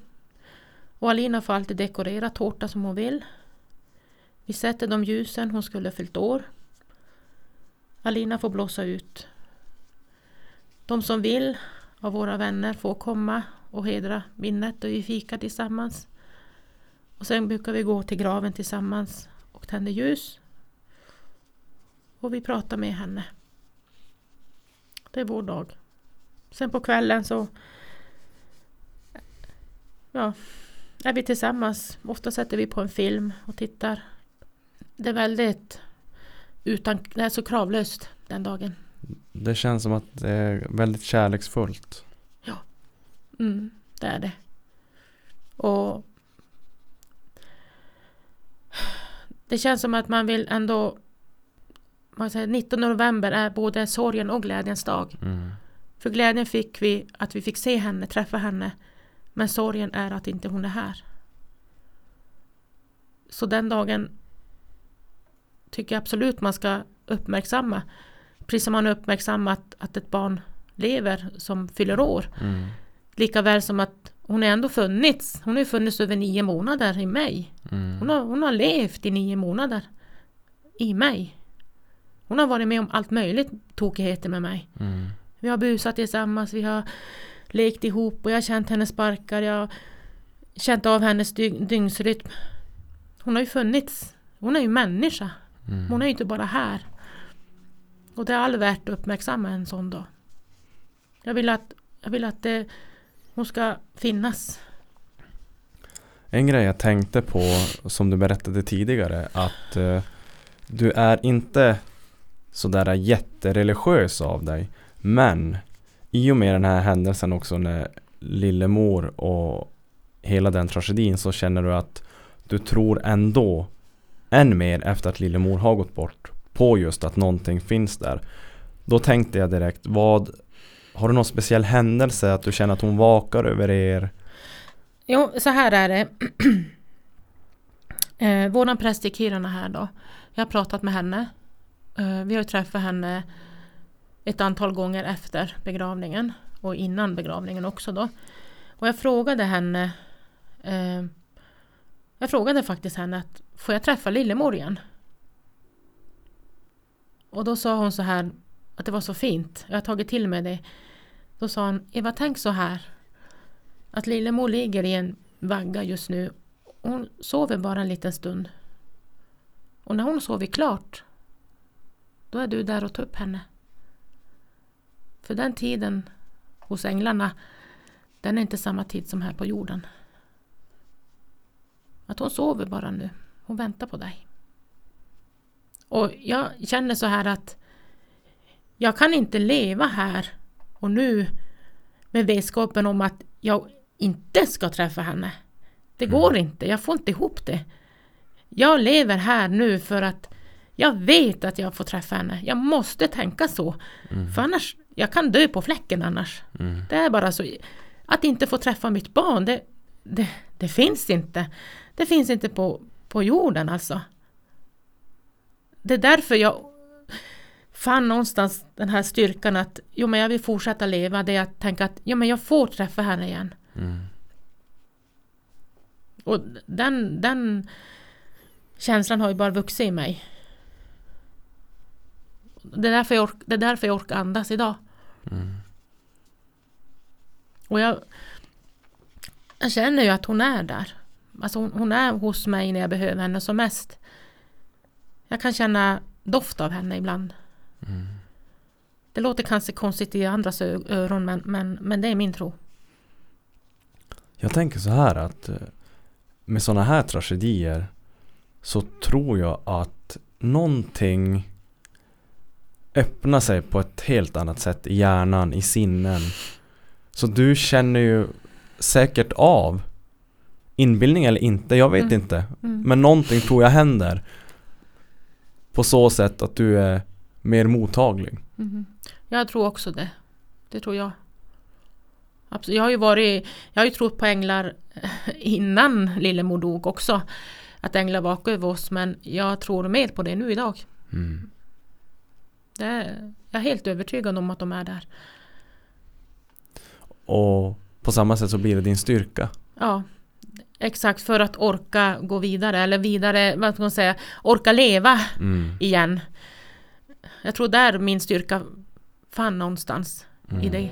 Och Alina får alltid dekorera tårta som hon vill. Vi sätter de ljusen hon skulle ha fyllt år. Alina får blåsa ut. de som vill av våra vänner får komma och hedra minnet och vi fikar tillsammans. Och sen brukar vi gå till graven tillsammans och tända ljus. Och vi pratar med henne. Det är vår dag. Sen på kvällen så ja, är vi tillsammans. Ofta sätter vi på en film och tittar. Det är väldigt utan, det är så kravlöst den dagen. Det känns som att det är väldigt kärleksfullt. Mm, det är det. Och det känns som att man vill ändå man säger, 19 november är både sorgen och glädjens dag. Mm. För glädjen fick vi att vi fick se henne, träffa henne. Men sorgen är att inte hon är här. Så den dagen tycker jag absolut man ska uppmärksamma. Precis som man uppmärksammat att ett barn lever som fyller år. Mm. Lika väl som att hon har ändå funnits. Hon har ju funnits över nio månader i mig. Mm. Hon har, hon har levt i nio månader i mig. Hon har varit med om allt möjligt tokigheter med mig. Mm. Vi har busat tillsammans, vi har lekt ihop och jag har känt hennes sparkar. Jag har känt av hennes dy- dygnsrytm. Hon har ju funnits. Hon är ju människa. Mm. Hon är ju inte bara här. Och det är all värt att uppmärksamma en sån dag. Jag vill att, jag vill att det, hon ska finnas. En grej jag tänkte på som du berättade tidigare att eh, du är inte sådär jättereligiös av dig men i och med den här händelsen också när lillemor och hela den tragedin så känner du att du tror ändå än mer efter att lillemor har gått bort på just att någonting finns där. Då tänkte jag direkt, vad har du någon speciell händelse att du känner att hon vakar över er? Jo, så här är det. *clears throat* eh, våran präst i Kiruna här då. Jag har pratat med henne. Eh, vi har träffat henne ett antal gånger efter begravningen. Och innan begravningen också då. Och jag frågade henne. Eh, jag frågade faktiskt henne att får jag träffa lillemor igen? Och då sa hon så här att det var så fint. Jag har tagit till mig det. Då sa hon, Eva tänk så här. Att lillemor ligger i en vagga just nu. Hon sover bara en liten stund. Och när hon sover klart, då är du där och tar upp henne. För den tiden hos änglarna, den är inte samma tid som här på jorden. Att hon sover bara nu. Hon väntar på dig. Och jag känner så här att jag kan inte leva här och nu med vetskapen om att jag inte ska träffa henne. Det går inte, jag får inte ihop det. Jag lever här nu för att jag vet att jag får träffa henne. Jag måste tänka så. För annars, jag kan dö på fläcken annars. Mm. Det är bara så. Att inte få träffa mitt barn, det, det, det finns inte. Det finns inte på, på jorden alltså. Det är därför jag fann någonstans den här styrkan att jo, men jag vill fortsätta leva. Det är att tänka att jo, men jag får träffa henne igen. Mm. Och den, den känslan har ju bara vuxit i mig. Det är därför jag, ork, det är därför jag orkar andas idag. Mm. Och jag, jag känner ju att hon är där. Alltså hon, hon är hos mig när jag behöver henne som mest. Jag kan känna doft av henne ibland. Mm. Det låter kanske konstigt i andras öron men, men, men det är min tro. Jag tänker så här att eh, med sådana här tragedier så tror jag att någonting öppnar sig på ett helt annat sätt i hjärnan, i sinnen. Så du känner ju säkert av inbildning eller inte, jag vet Mm. inte. Mm. Men någonting tror jag händer. På så sätt att du är mer mottaglig. Mhm. Jag tror också det. Det tror jag. Absolut. Jag har ju varit, jag har ju trott på änglar *laughs* innan Lillemor dog också. Att änglar vakar över oss men jag tror mer på det nu idag. Mm. Det är, jag är helt övertygad om att de är där. Och på samma sätt så blir det din styrka. Ja, exakt för att orka gå vidare eller vidare, vad ska man säga, orka leva Mm. igen. Jag tror där min styrka fann någonstans. i det.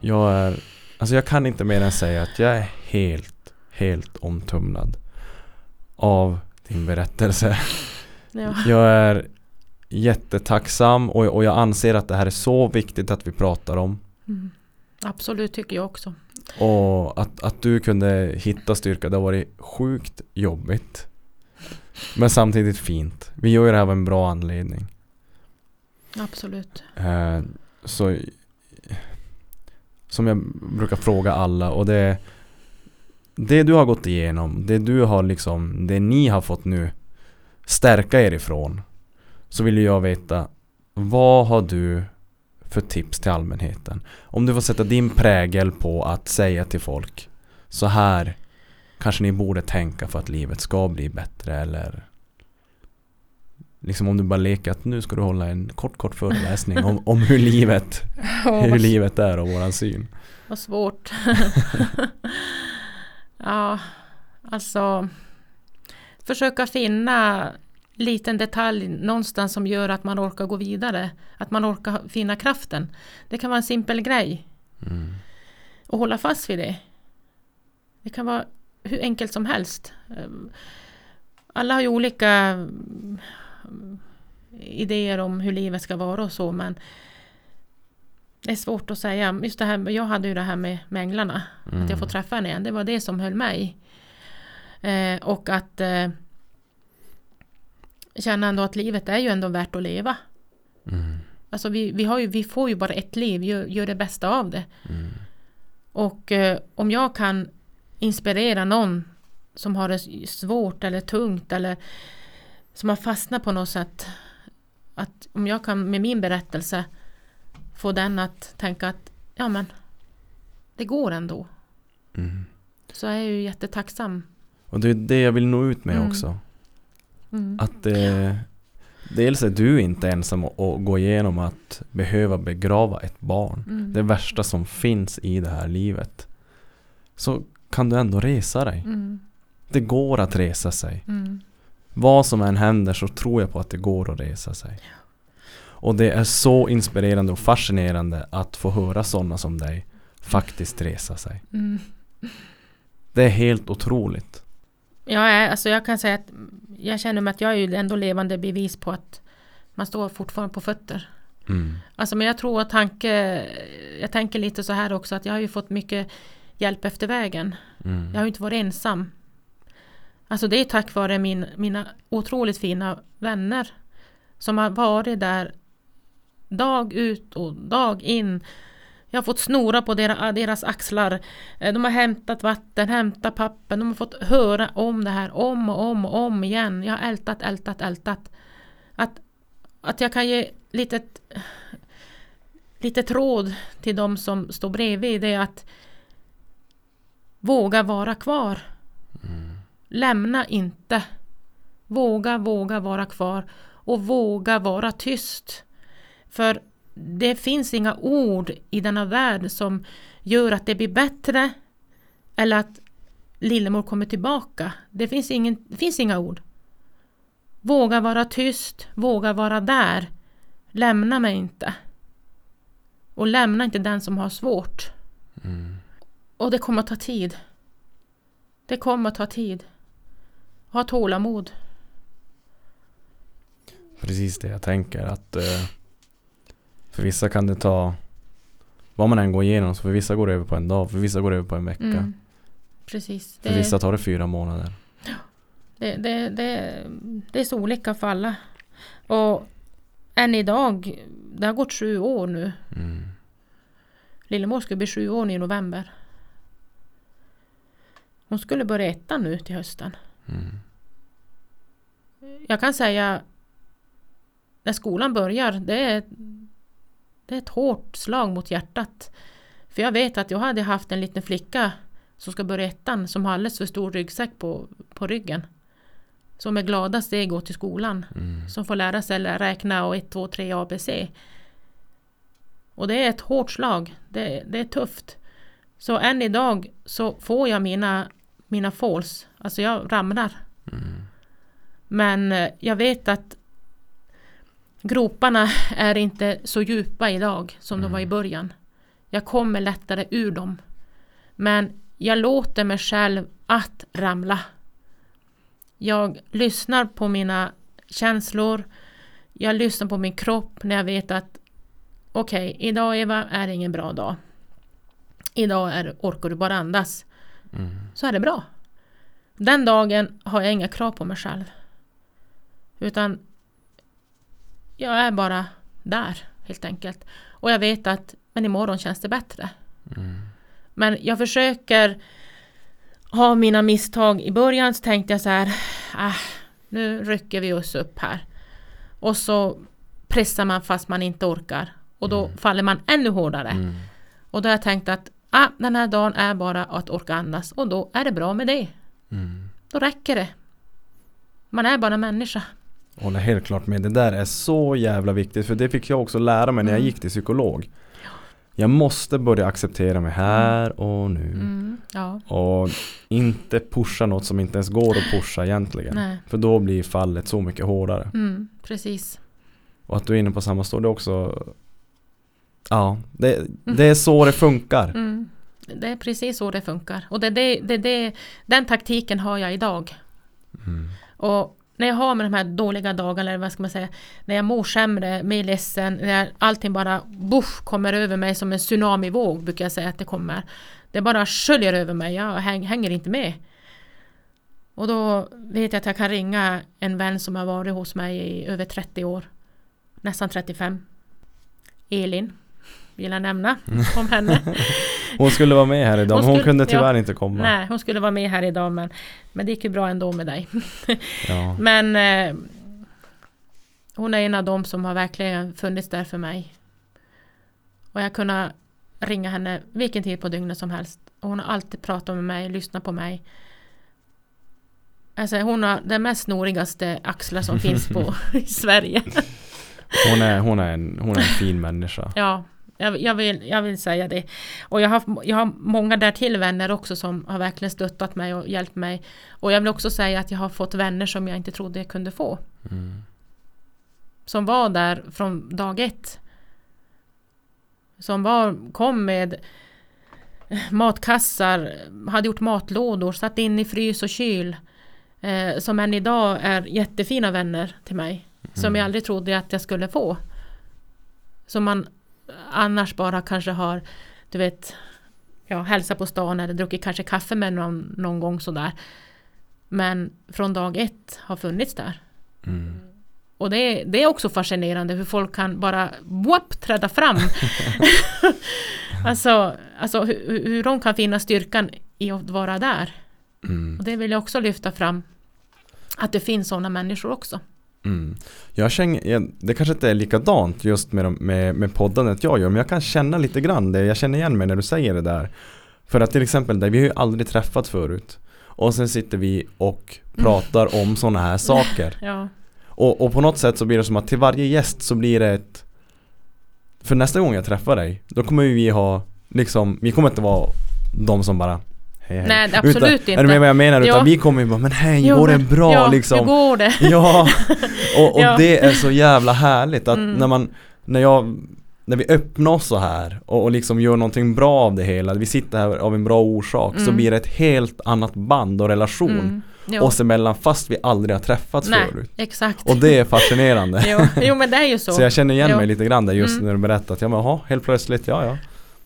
Jag är, alltså jag kan inte mer än säga att jag är helt, helt omtumlad av din berättelse. Ja. Jag är jättetacksam och, och jag anser att det här är så viktigt att vi pratar om. Mm. Absolut tycker jag också. Och att, att du kunde hitta styrka, det har varit sjukt jobbigt. Men samtidigt fint. Vi gör ju det här av en bra anledning. Absolut. Eh, så Som jag brukar fråga alla och det Det du har gått igenom, det du har liksom, det ni har fått nu stärka er ifrån. Så vill jag veta Vad har du för tips till allmänheten? Om du får sätta din prägel på att säga till folk Så här kanske ni borde tänka för att livet ska bli bättre eller Liksom om du bara leker att nu ska du hålla en kort kort föreläsning om, om hur livet *laughs* hur livet är och våran syn. Vad svårt. *laughs* *laughs* ja, alltså försöka finna liten detalj någonstans som gör att man orkar gå vidare. Att man orkar finna kraften. Det kan vara en simpel grej. Mm. Och hålla fast vid det. Det kan vara hur enkelt som helst. Alla har ju olika mm, idéer om hur livet ska vara och så men det är svårt att säga. Just det här, jag hade ju det här med, med änglarna. Att jag får träffa henne igen. Det var det som höll mig. Eh, och att eh, känna ändå att livet är ju ändå värt att leva. Mm. Alltså vi, vi, har ju, vi får ju bara ett liv, gör, gör det bästa av det. Mm. Och eh, om jag kan inspirera någon som har det svårt eller tungt eller som har fastnat på något sätt. Att om jag kan med min berättelse få den att tänka att ja men det går ändå. Mm. Så är jag ju jättetacksam. Och det är det jag vill nå ut med Mm. också. Mm. Att det, dels är du inte ensam att gå igenom att behöva begrava ett barn. Mm. Det värsta som finns i det här livet. Så kan du ändå resa dig. Mm. Det går att resa sig. Mm. Vad som än händer så tror jag på att det går att resa sig. Och det är så inspirerande och fascinerande att få höra sådana som dig faktiskt resa sig. Mm. Det är helt otroligt. Jag, är, alltså jag kan säga att jag känner mig att jag är ju ändå levande bevis på att man står fortfarande på fötter. Mm. Alltså men jag tror att tanke, jag tänker lite så här också att jag har ju fått mycket hjälp efter vägen. Mm. Jag har ju inte varit ensam. Alltså det är tack vare min, mina otroligt fina vänner som har varit där dag ut och dag in. Jag har fått snora på deras, deras axlar. Eh, De har hämtat vatten, hämtat papper. De har fått höra om det här om och om och om igen. Jag har ältat, ältat, ältat. Att, att jag kan ge litet, litet råd till de som står bredvid det är att våga vara kvar. Lämna inte. Våga, våga vara kvar och våga vara tyst. För det finns inga ord i denna värld som gör att det blir bättre eller att Lillemor kommer tillbaka. Det finns, ingen, det finns inga ord. Våga vara tyst, våga vara där. Lämna mig inte. Och lämna inte den som har svårt. Och det kommer att ta tid. Det kommer att ta tid. Ha tålamod. Precis det jag tänker att eh, För vissa kan det ta Vad man än går igenom så för vissa går det över på en dag, för vissa går det över på en vecka. Mm. Precis. För vissa tar det fyra månader. Det, det, det, det är så olika för alla. Och än idag, det har gått sju år nu. Mm. Lillemor ska bli sju år nu i november. Hon skulle börja ettan nu till hösten. Mm. Jag kan säga när skolan börjar, det är, det är ett hårt slag mot hjärtat. För jag vet att jag hade haft en liten flicka som ska börja ettan som har alldeles för stor ryggsäck på, på ryggen. som är gladast det är att gå till skolan. Mm. Som får lära sig att räkna och 1, 2, 3 ABC. Och det är ett hårt slag. Det, det är tufft. Så än idag så får jag mina, mina falls. Alltså jag ramlar. Men eh, jag vet att groparna är inte så djupa idag som de var i början. Jag kommer lättare ur dem. Men jag låter mig själv att ramla. Jag lyssnar på mina känslor. Jag lyssnar på min kropp när jag vet att okej, idag Eva är ingen bra dag. Idag är, orkar du bara andas. Så är det bra. Den dagen har jag inga krav på mig själv. Utan jag är bara där helt enkelt. Och jag vet att men imorgon känns det bättre. Men jag försöker ha mina misstag. I början så tänkte jag så här, ah, nu rycker vi oss upp här. Och så pressar man fast man inte orkar. Och då faller man ännu hårdare. Och då har jag tänkt att ah, den här dagen är bara att orka andas. Och då är det bra med det. Då räcker det. Man är bara människa. Håller helt klart med. Det där är så jävla viktigt för det fick jag också lära mig när jag gick till psykolog. Jag måste börja acceptera mig här och nu. Mm, ja. Och inte pusha något som inte ens går att pusha egentligen. Nej. För då blir fallet så mycket hårdare. Mm, precis. Och att du är inne på samma stå, det också Ja, det, det är så det funkar. Mm. Det är precis så det funkar. Och det, det, det, det, den taktiken har jag idag. Och när jag har med de här dåliga dagarna, eller vad ska man säga, när jag mår sämre, mer ledsen, när allting bara buff, kommer över mig som en tsunamivåg, brukar jag säga att det kommer. Det bara sköljer över mig, jag häng, hänger inte med. Och då vet jag att jag kan ringa en vän som har varit hos mig i över 30 år. Nästan 35. Elin, vill jag nämna om henne. *laughs* Hon skulle vara med här idag hon skulle- kunde tyvärr ja. inte komma. Nej, hon skulle vara med här idag men, men det gick ju bra ändå med dig. *laughs* Ja. Men eh, hon är en av dem som har verkligen funnits där för mig. Och jag kunnat ringa henne vilken tid på dygnet som helst. Och hon har alltid pratat med mig, lyssnat på mig. Alltså hon har den mest snorigaste axlar som finns på *laughs* i Sverige. Hon, är, hon, är en, hon är en fin människa. Ja, jag, jag, vill, jag vill säga det. Och jag har, jag har många därtill vänner också som har verkligen stöttat mig och hjälpt mig. Och jag vill också säga att jag har fått vänner som jag inte trodde jag kunde få. Som var där från dag ett. Som var, kom med matkassar, hade gjort matlådor, satt in i frys och kyl. Eh, som än idag är jättefina vänner till mig. Som jag aldrig trodde att jag skulle få. Som man annars bara kanske har, du vet, ja, hälsa på stan eller druckit kanske kaffe med någon, någon gång sådär. Men från dag ett har funnits där. Mm. Och det är, det är också fascinerande hur folk kan bara whoop, träda fram. *laughs* *laughs* alltså alltså hur, hur de kan finna styrkan i att vara där. Mm. Och det vill jag också lyfta fram. Att det finns sådana människor också. Mm. Jag känner, det kanske inte är likadant just med, de, med, med poddandet jag gör men jag kan känna lite grann det. Jag känner igen mig när du säger det där. För att till exempel, där, vi har ju aldrig träffats förut. Och sen sitter vi och pratar om sådana här *laughs* saker. Ja, Och, och på något sätt så blir det som att till varje gäst så blir det ett För nästa gång jag träffar dig Då kommer vi ha Liksom, vi kommer inte vara De som bara Hej hej Nej, absolut utan, inte. Är du med vad jag menar? Utan Ja. vi kommer ju bara Men hej, Jo, går det bra ja, liksom? Hur går det? Ja, *laughs* och, och Ja. det är så jävla härligt att Mm. när man När jag När vi öppnar oss så här och, och liksom gör någonting bra av det hela Vi sitter här av en bra orsak Så Mm. blir det ett helt annat band och relation Mm. Jo. Oss emellan fast vi aldrig har träffats Nej, förut exakt. Och det är fascinerande *laughs* jo, jo, men det är ju så. *laughs* Så jag känner igen Jo. mig lite grann där just Mm. när du berättat Ja men jaha, helt plötsligt, ja ja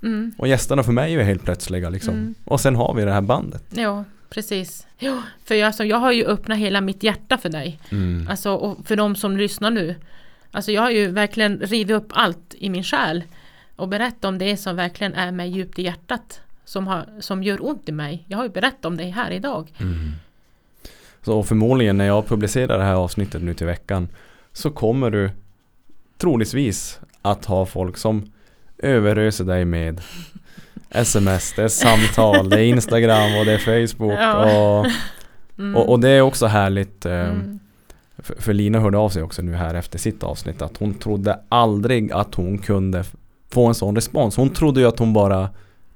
Mm. Och gästerna för mig är helt plötsliga liksom Mm. Och sen har vi det här bandet Ja, precis. Jo, för jag, alltså, jag har ju öppnat hela mitt hjärta för dig. mm. Alltså, och för de som lyssnar nu. Alltså jag har ju verkligen rivit upp allt i min själ. Och berättat om det som verkligen är mig djupt i hjärtat. Som, har, som gör ont i mig. Jag har ju berättat om det här idag. Så förmodligen när jag publicerar det här avsnittet nu till veckan Så kommer du Troligtvis att ha folk som Överöser dig med Sms, det är samtal, det är Instagram och det är Facebook Ja. och Mm. Och, och det är också härligt eh, Mm. för, för Lina hörde av sig också nu här efter sitt avsnitt att hon trodde aldrig att hon kunde få en sån respons. Hon trodde ju att hon bara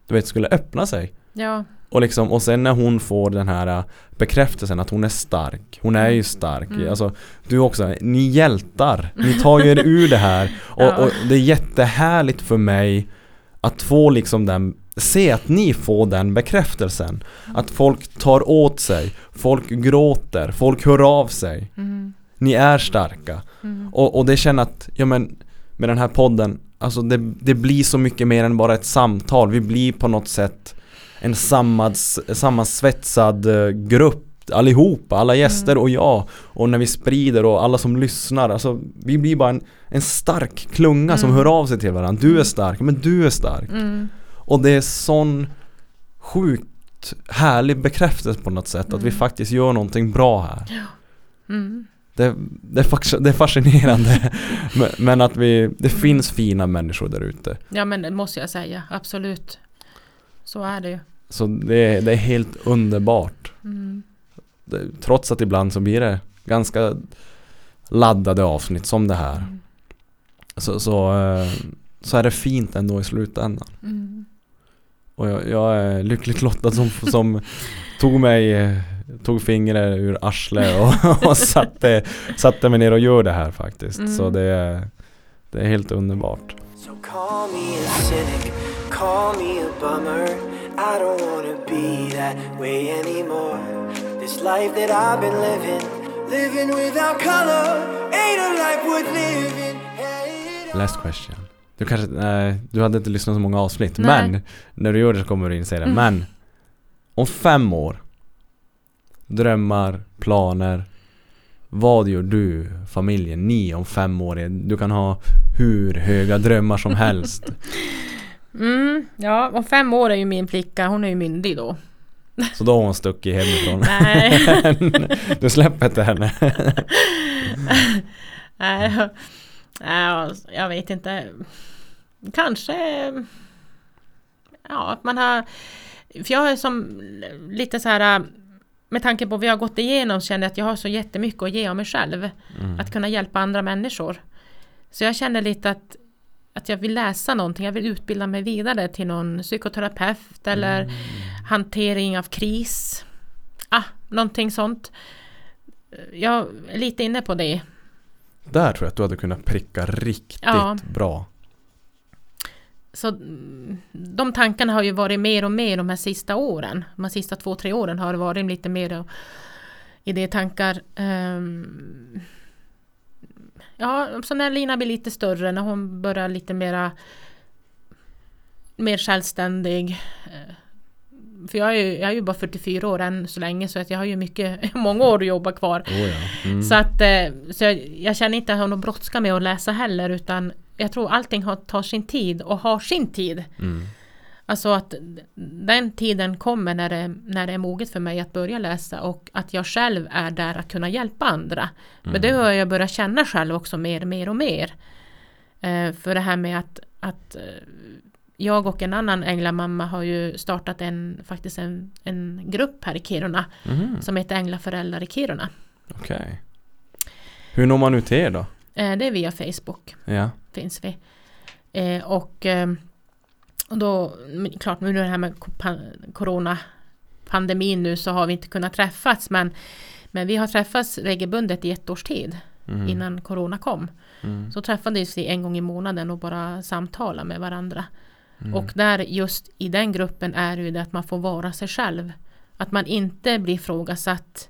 du vet skulle öppna sig. Ja, Och, liksom, och sen när hon får den här äh, bekräftelsen att hon är stark. Hon är ju stark. Mm. Alltså, du också, ni hjältar. Ni tar ju er *laughs* ur det här. Och, Ja. och det är jättehärligt för mig att få liksom den Se att ni får den bekräftelsen. Att folk tar åt sig. Folk gråter. Folk hör av sig. mm. Ni är starka. Mm. Och, och det känner att, ja men med den här podden, alltså det, det blir så mycket mer än bara ett samtal. Vi blir på något sätt en sammans, sammansvetsad eh, grupp allihopa, alla gäster och jag. Och när vi sprider och alla som lyssnar, alltså vi blir bara en, en stark klunga som Mm. hör av sig till varandra. Du är stark, men du är stark. Mm. Och det är sån sjukt härlig bekräftelse på något sätt att vi Mm. faktiskt gör någonting bra här. Mm. Det, det, är, fascinerande *laughs* men, men att vi, det finns fina människor där ute. Ja men det måste jag säga, absolut. Så är det ju. Så det, är- det är helt underbart. Mm. Det, trots att ibland så blir det ganska laddade avsnitt som det här. Mm. Så, så, eh, så är det fint ändå i slutändan. Mm. Och jag, jag är lyckligt lottad som, som tog mig Tog fingret ur arslet och, *laughs* och satte, satte mig ner och gör det här faktiskt. Mm. Så det är, det är helt underbart. So I don't wanna be that way anymore. This life that I've been living, living without color, ain't a life worth living. Hey, Last question. Du kanske, nej, du hade inte lyssnat så många avsnitt. Nej. Men när du gör det så kommer du inse det. Mm. Men om fem år, drömmar, planer. Vad gör du, familjen, ni om fem år? Du kan ha hur höga drömmar som helst. *laughs* Mm. Ja, om fem år är ju min flicka, hon är ju myndig då. Så då har hon stuckit hemifrån. *laughs* Nej. *laughs* du släpper inte henne. *laughs* Nej, ja, jag vet inte. Kanske... Ja, att man har... För jag är som lite så här... Med tanke på vad vi har gått igenom känner jag att jag har så jättemycket att ge av mig själv. Mm. Att kunna hjälpa andra människor. Så jag känner lite att, att jag vill läsa någonting. Jag vill utbilda mig vidare till någon psykoterapeut eller hantering av kris. Ah, någonting sånt. Jag är lite inne på det. Där tror jag att du hade kunnat pricka riktigt Ja. bra. Så mm, de tankarna har ju varit mer och mer de här sista åren. De här sista två, tre åren har det varit lite mer idétankar. Um, ja, så när Lina blir lite större, när hon börjar lite mera mer självständig. eh, För jag är, ju, jag är ju bara 44 år än så länge så att jag har ju mycket, *laughs* många år att jobba kvar. Oh, ja. mm. Så att eh, så jag, jag känner inte att jag har någon brådska med att läsa heller utan jag tror allting har, tar sin tid och har sin tid. Mm. Alltså att den tiden kommer när det, när det är moget för mig att börja läsa och att jag själv är där att kunna hjälpa andra. Men det har jag börjat känna själv också mer, mer och mer. Eh, för det här med att, att eh, jag och en annan änglamamma har ju startat en, faktiskt en, en grupp här i Kiruna Mhm. som heter Änglaföräldrar i Kiruna. Okej. Hur når man ut till er då? Eh, det är via Facebook. Ja. finns vi. Eh, och, eh, och då, klart nu det här med coronapandemin nu så har vi inte kunnat träffas men, men vi har träffats regelbundet i ett års tid Mm. innan corona kom. Mm. Så träffades vi en gång i månaden och bara samtala med varandra. Mm. Och där just i den gruppen är det ju det att man får vara sig själv. Att man inte blir ifrågasatt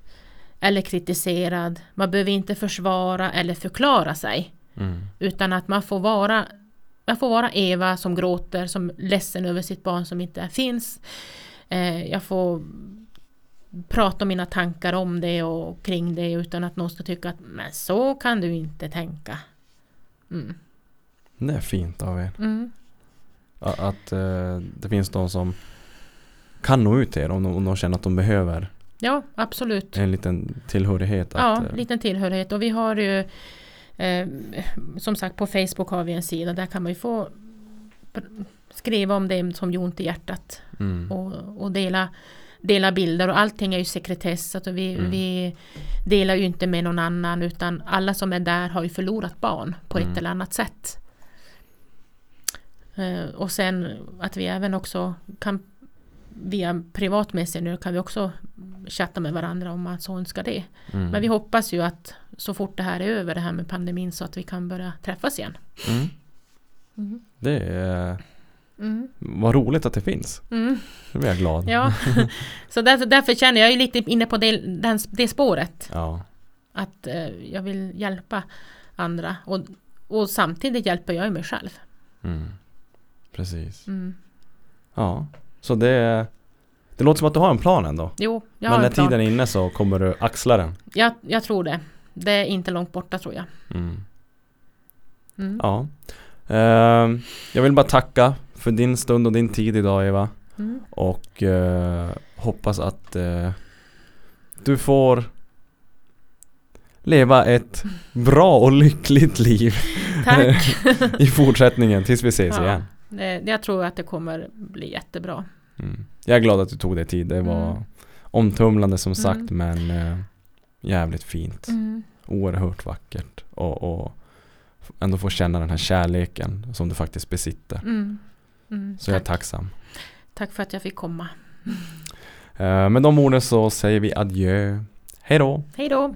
eller kritiserad. Man behöver inte försvara eller förklara sig. Mm. Utan att man får vara jag får vara Eva som gråter, som är ledsen över sitt barn som inte finns. Eh, jag får prata om mina tankar om det och kring det utan att någon ska tycka att men så kan du inte tänka. Mm. Det är fint av er. Mm. A- Att eh, det finns de som kan nå ut till er om de, om de känner att de behöver Ja, absolut. en liten tillhörighet. Att, Ja, eh, liten tillhörighet. Och vi har ju eh, som sagt på Facebook har vi en sida där kan man ju få skriva om det som gjort ont i hjärtat mm. och, och dela, dela bilder och allting är ju sekretess. Så att vi, Mm. vi delar ju inte med någon annan utan alla som är där har ju förlorat barn på Mm. ett eller annat sätt. Eh, och sen att vi även också kan via privat messenger kan vi också chatta med varandra om man så önskar det. Mm. Men vi hoppas ju att så fort det här är över det här med pandemin så att vi kan börja träffas igen. Mm. Mm. Det är... Mm. Vad roligt att det finns. Mm. Nu blir jag glad. Ja, *laughs* så därför, därför känner jag ju lite inne på det, den, det spåret. Ja. Att eh, jag vill hjälpa andra och, och samtidigt hjälper jag ju mig själv. Mm. Precis. Mm. Ja. Så det... Det låter som att du har en plan ändå. Jo, jag Men har när en plan. tiden är inne så kommer du axla den. Jag, jag tror det. Det är inte långt borta tror jag. Mm. Mm. Ja. Ehm, jag vill bara tacka för din stund och din tid idag Eva. Mm. Och eh, hoppas att eh, du får leva ett bra och lyckligt liv Tack! *laughs* i fortsättningen tills vi ses Ja. igen. Det, jag tror att det kommer bli jättebra. Mm. Jag är glad att du tog dig tid. Det var Mm. omtumlande som sagt Mm. men eh, jävligt fint. Mm. Oerhört vackert. Och, och ändå få känna den här kärleken som du faktiskt besitter. Mm. Mm. Så jag är Tack. tacksam. Tack för att jag fick komma. Eh, med de orden så säger vi adjö. Hej då! Hej då!